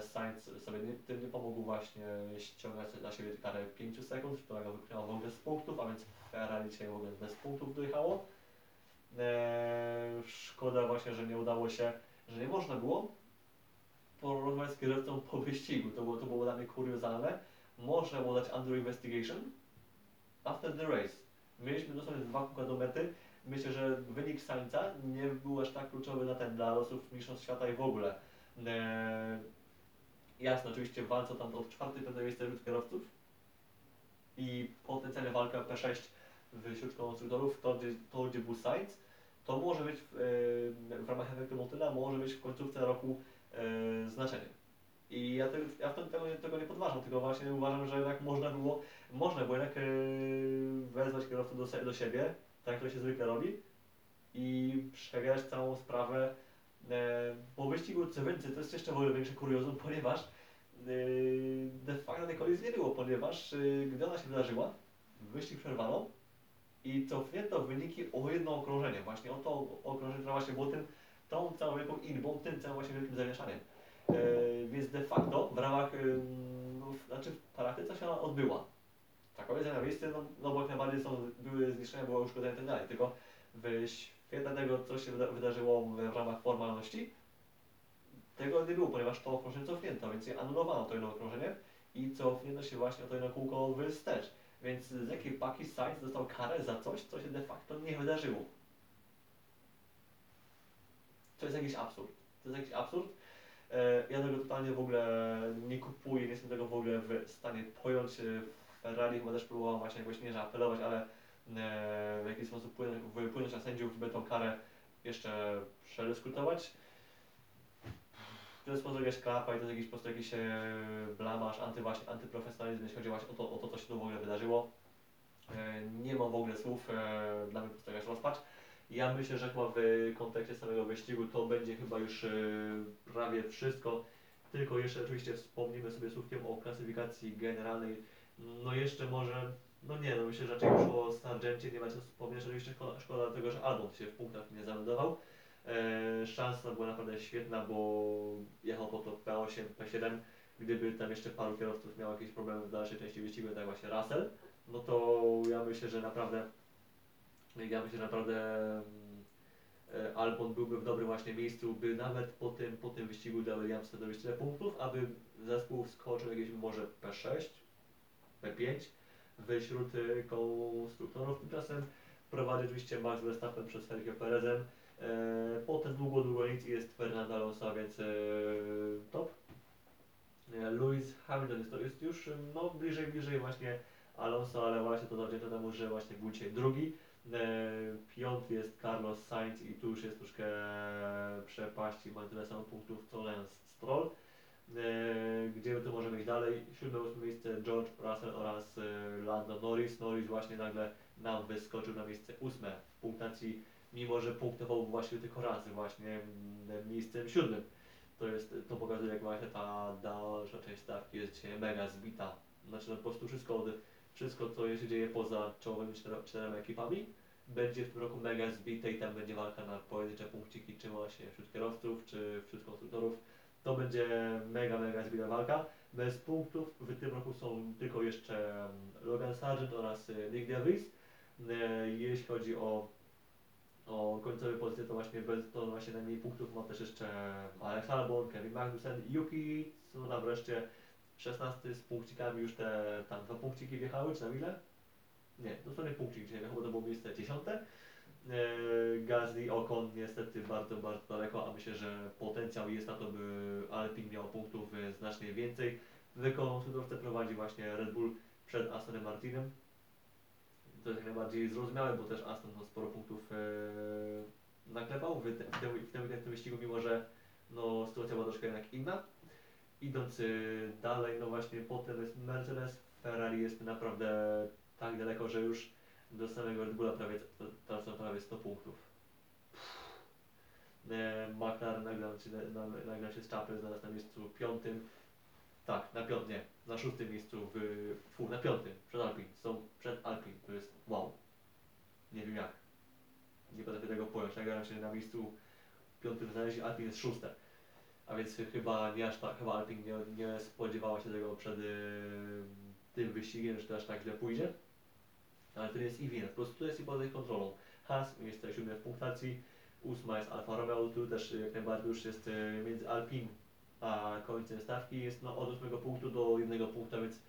Sainz sobie nie, tym nie pomógł właśnie ściągać na siebie karę 5 sekund, która go wypchnęła w ogóle z punktów, a więc Ferrari dzisiaj w ogóle bez punktów dojechało. Eee, szkoda właśnie, że nie udało się, że nie można było porozmawiać z kierowcą po wyścigu. To było, to było dla mnie kuriozalne. Można było dać under investigation after the race. Mieliśmy dosłownie dwa kółka do mety. Myślę, że wynik Sainza nie był aż tak kluczowy na ten dla losów mistrzostw świata i w ogóle. Eee, jasne, oczywiście w walce tam od czwartej piątej miejsce wśród kierowców i potencjalnie walka P6 wśród konstruktorów, to gdzie, to gdzie był Sainz, to może być w, e, w ramach efektu motyla, może być w końcówce roku e, znaczenie. I ja, te, ja wtedy tego, tego nie podważam, tylko właśnie uważam, że jednak można było, można było jednak e, wezwać kierowcę do, do siebie, tak to się zwykle robi, i przegrać całą sprawę e, po wyścigu, co więcej, to jest jeszcze w ogóle większe kuriozum, ponieważ e, de facto tej kolizji nie było, ponieważ e, gdy ona się wydarzyła, wyścig przerwano i cofnięto wyniki o jedno okrążenie, właśnie o to okrążenie, które właśnie było tym, tą całą wielką inbą, tym całym właśnie wielkim zamieszaniem. E, więc de facto w ramach, no, znaczy w praktyce się ona odbyła. Ta kolizja na miejscu, no, no bo jak najbardziej są, były zniszczenia, było uszkodzenie i tak dalej, tylko w tego, co się wyda wydarzyło w, ramach formalności, tego nie było, ponieważ to okrążenie cofnięto, więc anulowano to jedno okrążenie i cofnięto się właśnie o to jedno kółko wstecz. Więc z jakiej paki Sainz dostał karę za coś, co się de facto nie wydarzyło. To jest jakiś absurd. To jest jakiś absurd. E, Ja tego totalnie w ogóle nie kupuję, nie jestem tego w ogóle w stanie pojąć. E, Ferrari chyba też próbował właśnie jakoś nie apelować, ale w jakiś sposób płynąć, wypłynąć na sędziów, by tą karę jeszcze przedyskutować. To jest po prostu jakaś klapa i to jest jakiś po prostu jakiś e, blamaż, anty, właśnie, antyprofesjonalizm, jeśli chodzi właśnie o to, o to, co się tu w ogóle wydarzyło. E, nie mam w ogóle słów, e, dla mnie prostu jakaś rozpacz. Ja myślę, że chyba w kontekście samego wyścigu to będzie chyba już e, prawie wszystko. Tylko jeszcze oczywiście wspomnimy sobie słówkiem o klasyfikacji generalnej. No jeszcze może, no nie, no myślę, że raczej już o Sargencie nie ma co wspomnieć. Oczywiście szkoda, szkoda tego, że Albon się w punktach nie zameldował. E, szansa była naprawdę świetna, bo jechał po to P8, P7. Gdyby tam jeszcze paru kierowców miało jakieś problemy w dalszej części wyścigu, tak właśnie Russell, no to ja myślę, że naprawdę ja myślę, że naprawdę e, Albon byłby w dobrym właśnie miejscu, by nawet po tym, po tym wyścigu dla Williamsa zdobyć tyle punktów, aby zespół wskoczył jakieś może P6, P5 wśród konstruktorów. Tymczasem prowadzi oczywiście Max Verstappen przez Sergio Perezem. E, potem długo, długo nic jest Fernando Alonso, więc e, top. E, Lewis Hamilton jest, to jest już no, bliżej, bliżej właśnie Alonso, ale właśnie to zawdzięcza temu, że właśnie był dzisiaj drugi. Piąty jest Carlos Sainz i tu już jest troszkę przepaści, ma tyle samo punktów co Lance Stroll. E, gdzie tu możemy iść dalej? Siódme, ósme miejsce George Russell oraz e, Lando Norris. Norris właśnie nagle nam wyskoczył na miejsce ósme w punktacji, mimo że punktował właśnie tylko razy właśnie miejscem siódmym. To, jest, to pokazuje, jak właśnie ta dalsza część stawki jest dzisiaj mega zbita. Znaczy no, po prostu wszystko, wszystko co się dzieje poza czołowymi czterema ekipami będzie w tym roku mega zbite i tam będzie walka na pojedyncze punkciki, czy właśnie wśród kierowców, czy wśród konstruktorów. To będzie mega, mega zbita walka. Bez punktów w tym roku są tylko jeszcze mm, Logan Sargent oraz y, Nick Davis. Y, jeśli chodzi o, o końcowe pozycje, to właśnie, bez, to właśnie najmniej punktów ma też jeszcze mm, Alex Albon, Kevin Magnussen, Yuki Tsunoda wreszcie 16 z punkcikami, już te tam dwa punkciki wjechały, czy na ile? Nie, dosłownie punkcik, czyli chyba to było miejsce 10. E, Gazli Okon niestety bardzo, bardzo daleko, a myślę, że potencjał jest na to, by Alpin miał punktów e, znacznie więcej. Wykonał cudowce prowadzi właśnie Red Bull przed Astonem Martinem. To jest najbardziej zrozumiałe, bo też Aston no, sporo punktów yy, naklepał w, te, w, tym, w, tym, w tym wyścigu, mimo że no, sytuacja była troszkę jednak inna. Idąc dalej, no właśnie potem jest Mercedes, Ferrari jest naprawdę tak daleko, że już do samego Red Bulla prawie, teraz są prawie 100 punktów. E, McLaren nagle się, się z czapy, zaraz na miejscu piątym. Tak, na piątym, nie, na szóstym miejscu, w, fu, na piątym, przed Alpin. Są przed Alpin, to jest wow. Nie wiem jak. Nie potrafię tego pojąć. Nagle się na miejscu piątym znaleźli, Alpin jest szóste. A więc chyba nie aż tak, chyba Alpin nie, nie spodziewała się tego przed y, tym wyścigiem, że to aż tak źle pójdzie. Ale to jest ich wina, po prostu to jest i poza ich kontrolą. Haas miejsce siódme w punktacji, ósma jest Alfa Romeo, tu też jak najbardziej już jest y, między Alpin a końcem stawki jest no, od ósmego punktu do jednego punktu, a więc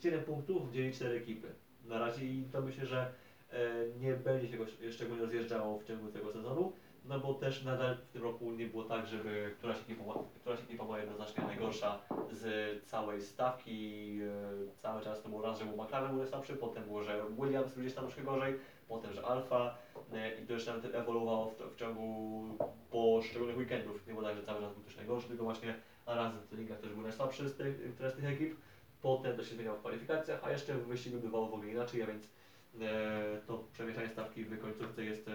7 punktów dzieli 4 ekipy. Na razie i to myślę, że e, nie będzie się go szczególnie rozjeżdżało w ciągu tego sezonu, no bo też nadal w tym roku nie było tak, żeby któraś ekipa, któraś ekipa była jednoznacznie najgorsza z całej stawki. E, cały czas to było raz, że był McLaren był słabszy, potem było, że Williams gdzieś tam troszkę gorzej, potem, że Alfa e, i to jeszcze nawet ewoluowało w, w ciągu poszczególnych weekendów. Nie było tak, że cały czas był też najgorszy, tylko właśnie razem w treningach też był najsłabszy z tych, z tych ekip. Potem to się zmieniało w kwalifikacjach, a jeszcze w wyścigu bywało w ogóle inaczej, a więc to przemieszanie stawki w końcówce jest e,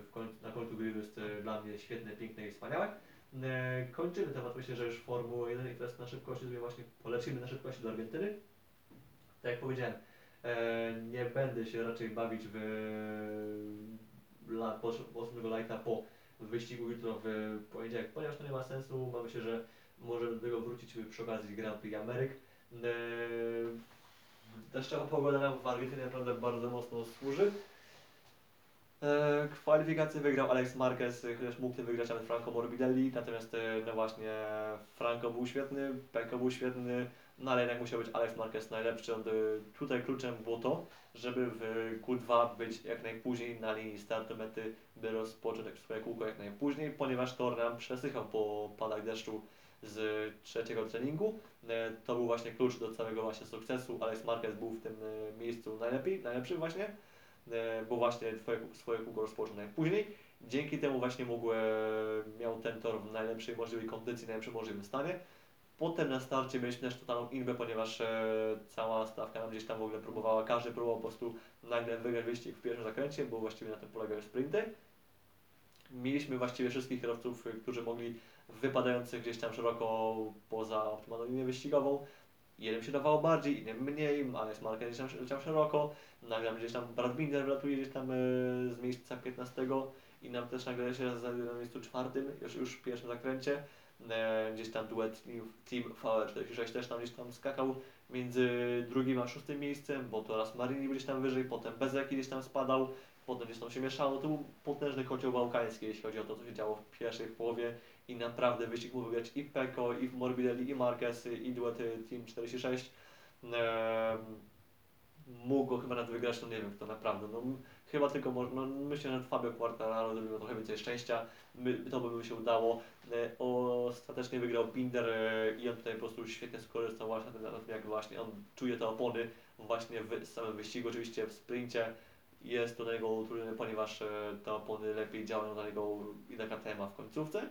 w koń, na końcu gridu jest e, dla mnie świetne, piękne i wspaniałe. E, kończymy temat, myślę, że już Formuły 1 i teraz na szybkości sobie właśnie polecimy na szybkości do Argentyny. Tak jak powiedziałem, e, nie będę się raczej bawić w la, po, po wyścigu jutro w poniedziałek, ponieważ to nie ma sensu. Mamy się, że możemy do tego wrócić przy okazji Grand Prix Ameryk. Deszczowa pogoda nam w Argentynie naprawdę bardzo mocno służy. Eee, Kwalifikacje wygrał Alex Marquez, chociaż mógł tym wygrać nawet Franco Morbidelli, natomiast e, no właśnie Franco był świetny, Pecco był świetny, no ale jednak musiał być Alex Marquez najlepszy. E, tutaj kluczem było to, żeby w Q2 być jak najpóźniej na linii startu mety, by rozpocząć swoje kółko jak najpóźniej, ponieważ tor nam przesychał po padach deszczu z trzeciego treningu. E, To był właśnie klucz do całego właśnie sukcesu. Alex Marquez był w tym e, miejscu najlepiej, najlepszy właśnie, e, bo właśnie twoje, swoje kółko rozpoczął najpóźniej. Dzięki temu właśnie mógł, miał ten tor w najlepszej możliwej kondycji, najlepszym możliwym stanie. Potem na starcie mieliśmy też totalną inbę, ponieważ cała stawka nam gdzieś tam w ogóle próbowała, każdy próbował po prostu nagle wygrać wyścig w pierwszym zakręcie, bo właściwie na tym polegają sprinty. Mieliśmy właściwie wszystkich kierowców, którzy mogli wypadających gdzieś tam szeroko poza optymalną linię wyścigową. Jednym się dawało bardziej, innym mniej, Alex Marquez gdzieś tam leciał szeroko, nagle gdzieś tam Brad Binder gdzieś tam e, z miejsca 15 i nam też nagle się znajdzie na miejscu czwartym, już, już w pierwszym zakręcie. E, gdzieś tam duet Team VR46 też tam gdzieś tam skakał między drugim a szóstym miejscem, bo to raz Marini gdzieś tam wyżej, potem Bezeki gdzieś tam spadał, potem gdzieś tam się mieszało. To był potężny kocioł bałkański, jeśli chodzi o to, co się działo w pierwszej połowie i naprawdę wyścig mógł wygrać i Peko, i Morbidelli, i Marquez, i duet Team 46. Ehm, mógł chyba nawet wygrać, no nie wiem kto naprawdę. No, chyba tylko, no, myślę, że Fabio Quartararo zrobił trochę więcej szczęścia, to by mu się udało. E, Ostatecznie wygrał Binder e, i on tutaj po prostu świetnie skorzystał właśnie na tym, jak właśnie on czuje te opony właśnie w samym wyścigu, oczywiście w sprincie jest to dla niego utrudnione, ponieważ e, te opony lepiej działają dla niego i na KTM w końcówce,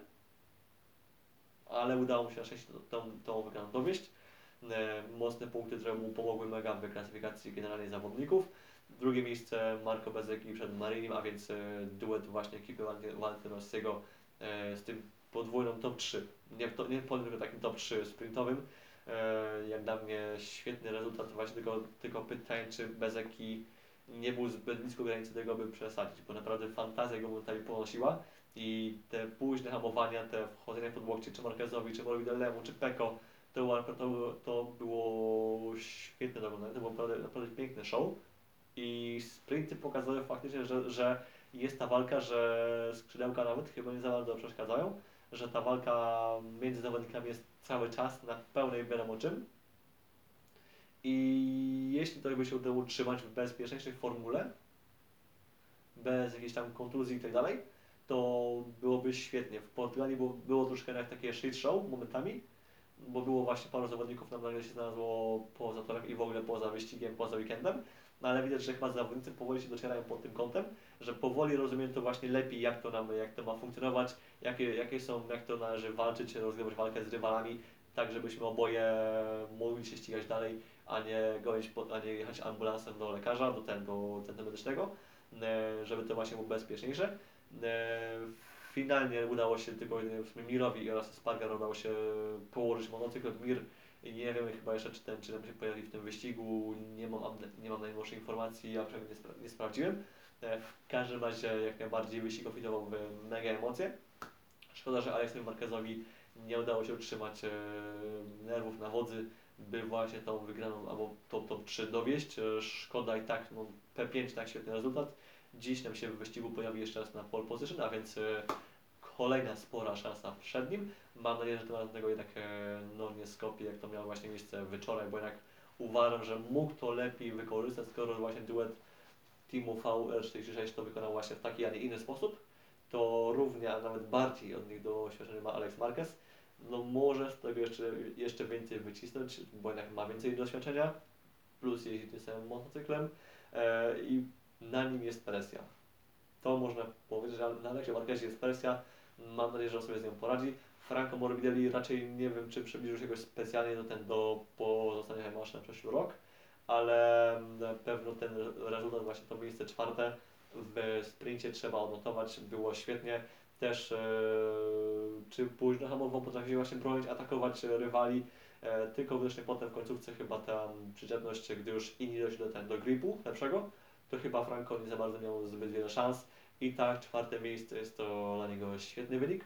ale udało mu się na szczęście tą, tą wygraną dowieść. E, Mocne punkty, które mu pomogły mega w klasyfikacji generalnej zawodników. Drugie miejsce Marco Bezeki przed Marinim, a więc e, duet właśnie ekipy Valentynowskiego e, z tym podwójną top 3. Nie, to, nie powiem tylko takim top 3 sprintowym. Jak dla mnie świetny rezultat, właśnie tylko, tylko pytanie, czy Bezeki nie był zbyt blisko granicy tego, by przesadzić, bo naprawdę fantazja go momentami ponosiła i te późne hamowania, te wchodzenia pod łokcie, czy Marquezowi, czy Morbidelemu, czy Peko, to, to, to było świetne do to było naprawdę, naprawdę piękne show i sprinty pokazały faktycznie, że, że jest ta walka, że skrzydełka nawet chyba nie za bardzo przeszkadzają, że ta walka między zawodnikami jest cały czas na pełnej wiadomo czym. I jeśli to by się udało utrzymać w bezpieczniejszej formule, bez jakiejś tam kontuzji i tak dalej, to byłoby świetnie. W Portugalii było, było troszkę jak takie shit show momentami, bo było właśnie paru zawodników nam nagle się znalazło poza torem i w ogóle poza wyścigiem, poza weekendem. No ale widać, że chyba zawodnicy powoli się docierają pod tym kątem, że powoli rozumieją to właśnie lepiej, jak to, nam, jak to ma funkcjonować, jakie, jakie są, jak to należy walczyć, rozgrywać walkę z rywalami, tak żebyśmy oboje mogli się ścigać dalej, a nie, gonić po, a nie jechać ambulansem do lekarza, do, ten, do centrum medycznego, e, żeby to właśnie było bezpieczniejsze. E, Finalnie udało się tylko Mirowi oraz Spargar udało się położyć motocykl. Mir nie wiem chyba jeszcze, czy ten, czy ten się pojawi w tym wyścigu, nie mam, nie mam najnowszej informacji, ja przynajmniej nie, spra nie sprawdziłem. E, W każdym razie jak najbardziej wyścig ofitował w mega emocje. Szkoda, że Aleksowi Marquezowi nie udało się utrzymać e, nerwów na wodzy, by właśnie tą wygraną albo top, top 3 dowieść. Szkoda i tak, no, P5 tak świetny rezultat. Dziś nam się w wyścigu pojawi jeszcze raz na pole position, a więc e, kolejna spora szansa przed nim. Mam nadzieję, że tym tego jednak e, no, nie skopi, jak to miało właśnie miejsce wczoraj, bo jednak uważam, że mógł to lepiej wykorzystać, skoro właśnie duet Teamu VR46 to wykonał właśnie w taki, a nie inny sposób, to równie, a nawet bardziej od nich doświadczenie ma Alex Marquez. No może z tego jeszcze, jeszcze więcej wycisnąć, bo jednak ma więcej doświadczenia, plus jeździ tym samym motocyklem e, i na nim jest presja. To można powiedzieć, że na Aleksie Marquezie jest presja, mam nadzieję, że on sobie z nią poradzi. Franco Morbidelli raczej nie wiem, czy przybliżył się jakoś specjalnie do, ten, do pozostania na przyszły rok, ale na pewno ten rezultat, właśnie to miejsce czwarte w sprincie trzeba odnotować, było świetnie. Też e, czy późno hamował, potrafił właśnie bronić, atakować rywali, e, tylko właśnie potem w końcówce chyba ta przyczepność, gdy już inni doszli do, do gripu lepszego, to chyba Franco nie za bardzo miał zbyt wiele szans. I tak, czwarte miejsce jest to dla niego świetny wynik.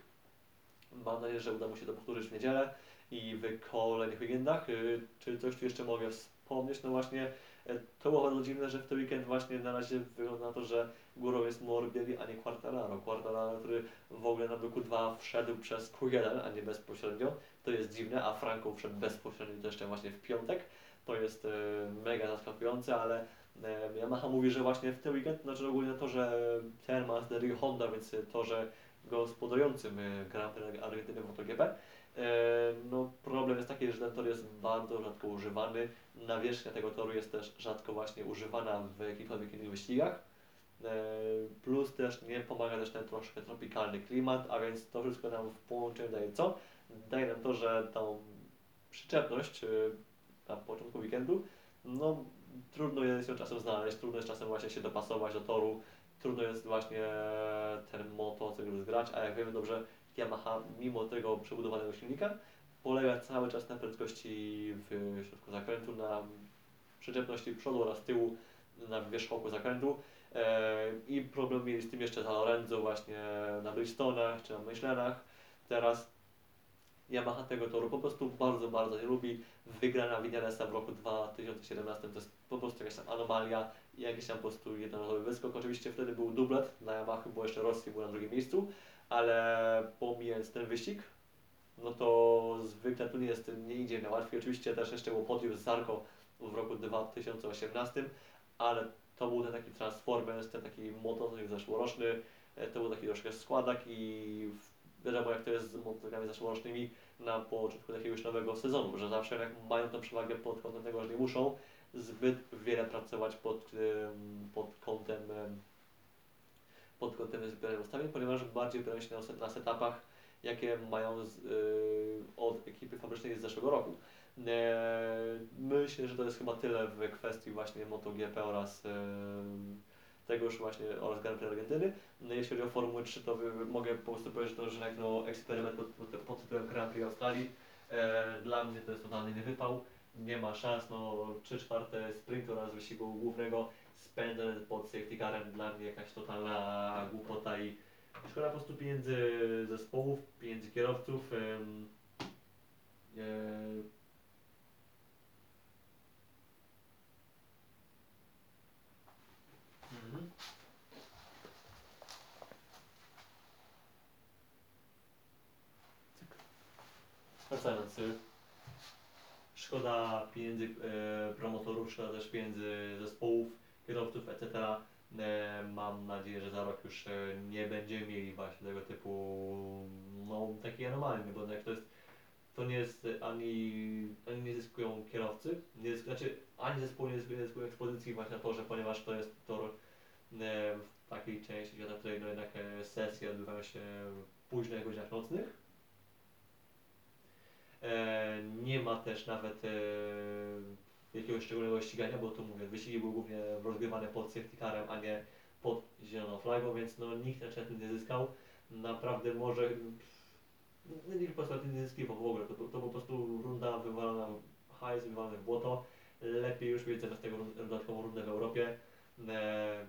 Mam nadzieję, że uda mu się to powtórzyć w niedzielę i w kolejnych weekendach. Y, Czy coś tu jeszcze mogę wspomnieć? No właśnie, e, to było bardzo dziwne, że w ten weekend właśnie na razie wygląda na to, że górą jest Morbidelli, a nie Quartararo. Quartararo, który w ogóle na bloku 2 wszedł przez Q1, a nie bezpośrednio. To jest dziwne, a Franco wszedł bezpośrednio to jeszcze właśnie w piątek. To jest e, mega zaskakujące, ale Yamaha mówi, że właśnie w ten weekend, znaczy ogólnie to, że ten ma Honda, więc to, że gospodarującym Grand Prix Argentyny MotoGP. No, problem jest taki, że ten tor jest bardzo rzadko używany. Nawierzchnia tego toru jest też rzadko właśnie używana w jakichkolwiek innych wyścigach. Plus też nie pomaga też ten troszkę tropikalny klimat, a więc to wszystko nam w połączeniu daje co? Daje nam to, że tą przyczepność na początku weekendu, no trudno jest ją czasem znaleźć, trudno jest czasem właśnie się dopasować do toru, trudno jest właśnie ten motocykl zgrać, a jak wiemy dobrze, Yamaha mimo tego przebudowanego silnika polega cały czas na prędkości w środku zakrętu, na przyczepności przodu oraz tyłu na wierzchołku zakrętu. E, I problem mieli z tym jeszcze za Lorenzo właśnie na Bridgestonach czy na Michelinach. Teraz Yamaha tego toru po prostu bardzo, bardzo nie lubi. Wygrana Vinalesa w roku 2017 to jest po prostu jakaś tam anomalia i jakiś tam po prostu jednorazowy wyskok. Oczywiście wtedy był dublet na Yamaha, bo jeszcze Rossi był na drugim miejscu, ale pomijając ten wyścig, no to zwykle tu nie jest, nie idzie na łatwiej. Oczywiście też jeszcze było podium z Zarko w roku 2018, ale to był ten taki Transformers, ten taki motocykl zeszłoroczny, e, to był taki troszkę składak i w- wiadomo jak to jest z motocyklami zeszłorocznymi na początku takiego już nowego sezonu, że zawsze jak mają tę przewagę pod kątem tego, że nie muszą zbyt wiele pracować pod, pod kątem em, pod kątem zbierania ustawień, ponieważ bardziej opierają się na, set- na setupach, jakie mają z, y, od ekipy fabrycznej z zeszłego roku. E, myślę, że to jest chyba tyle w kwestii właśnie MotoGP oraz tego już właśnie oraz Grand Prix Argentyny. No, jeśli chodzi o Formułę 3, to mogę po prostu powiedzieć, że to że no, eksperyment pod, pod, pod tytułem Grand Prix Australii. E, dla mnie to jest totalny wypał. Nie ma szans, no 3 czwarte sprintu oraz wyścigu głównego spędzone pod safety carem dla mnie jakaś totalna głupota i szkoda po prostu pieniędzy zespołów, pieniędzy kierowców. em, e, Mhm. Wracając, y, szkoda pieniędzy e, promotorów, szkoda też pieniędzy zespołów, kierowców, etc. E, mam nadzieję, że za rok już e, nie będziemy mieli właśnie tego typu, no taki anomalny, bo jak to jest, to nie jest ani, ani nie zyskują kierowcy, nie zysk, znaczy ani zespół nie zyskuje, nie zyskuje ekspozycji właśnie na torze, ponieważ to jest tor w takiej części świata, w której no jednak e, sesje odbywają się w późnych godzinach nocnych. E, nie ma też nawet e, jakiegoś szczególnego ścigania, bo tu mówię, wyścigi były głównie rozgrywane pod safety carem, a nie pod zieloną flagą, więc no nikt na tym nie zyskał. Naprawdę może, no nikt po prostu nie zyskiwał w ogóle, to, to po prostu runda wywalona hajs, wywalony w błoto. Lepiej już mieć zamiast tego dodatkową rundę w Europie, e,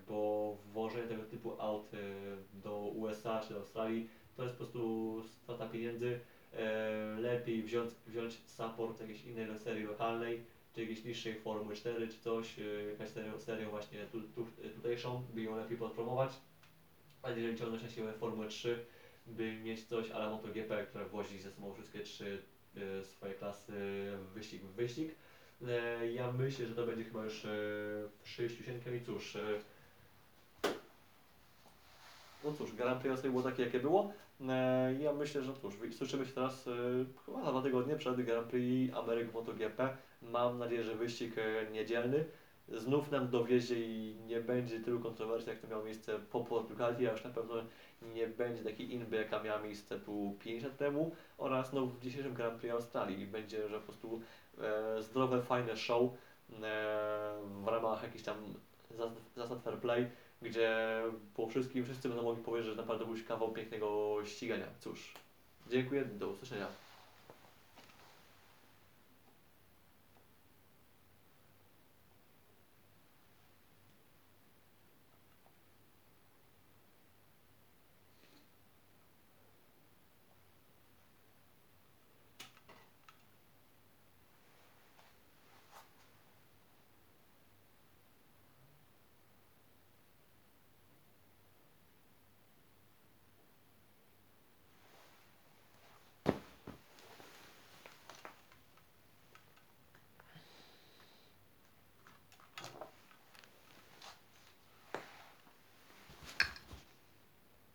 bo włożenie tego typu aut e, do USA czy do Australii to jest po prostu strata pieniędzy. E, lepiej wziąć, wziąć support jakiejś innej serii lokalnej, czy jakiejś niższej Formuły 4 czy coś, e, jakaś serią, serią właśnie tu, tu, tutejszą, by ją lepiej podpromować. A jeżeli ciągnąć na siłę Formułę 3, by mieć coś ale MotoGP, które wozi ze sobą wszystkie trzy e, swoje klasy wyścig w wyścig. E, ja myślę, że to będzie chyba już e, 67 i cóż, e, no cóż, Prix Austrii było takie, jakie było. Ja myślę, że cóż, słyszymy się teraz chyba za dwa tygodnie przed Grand Prix Ameryk MotoGP. Mam nadzieję, że wyścig niedzielny znów nam dowiezie i nie będzie tylu kontrowersji, jak to miało miejsce po Portugalii, a już na pewno nie będzie takiej inby, jaka miała miejsce tu 5 lat temu oraz no, w dzisiejszym Grand Prix Australii. Będzie, że po prostu zdrowe, fajne show e, w ramach jakichś tam zasad fair play gdzie po wszystkim wszyscy będą mogli powiedzieć, że naprawdę był kawał pięknego ścigania. Cóż, dziękuję, do usłyszenia.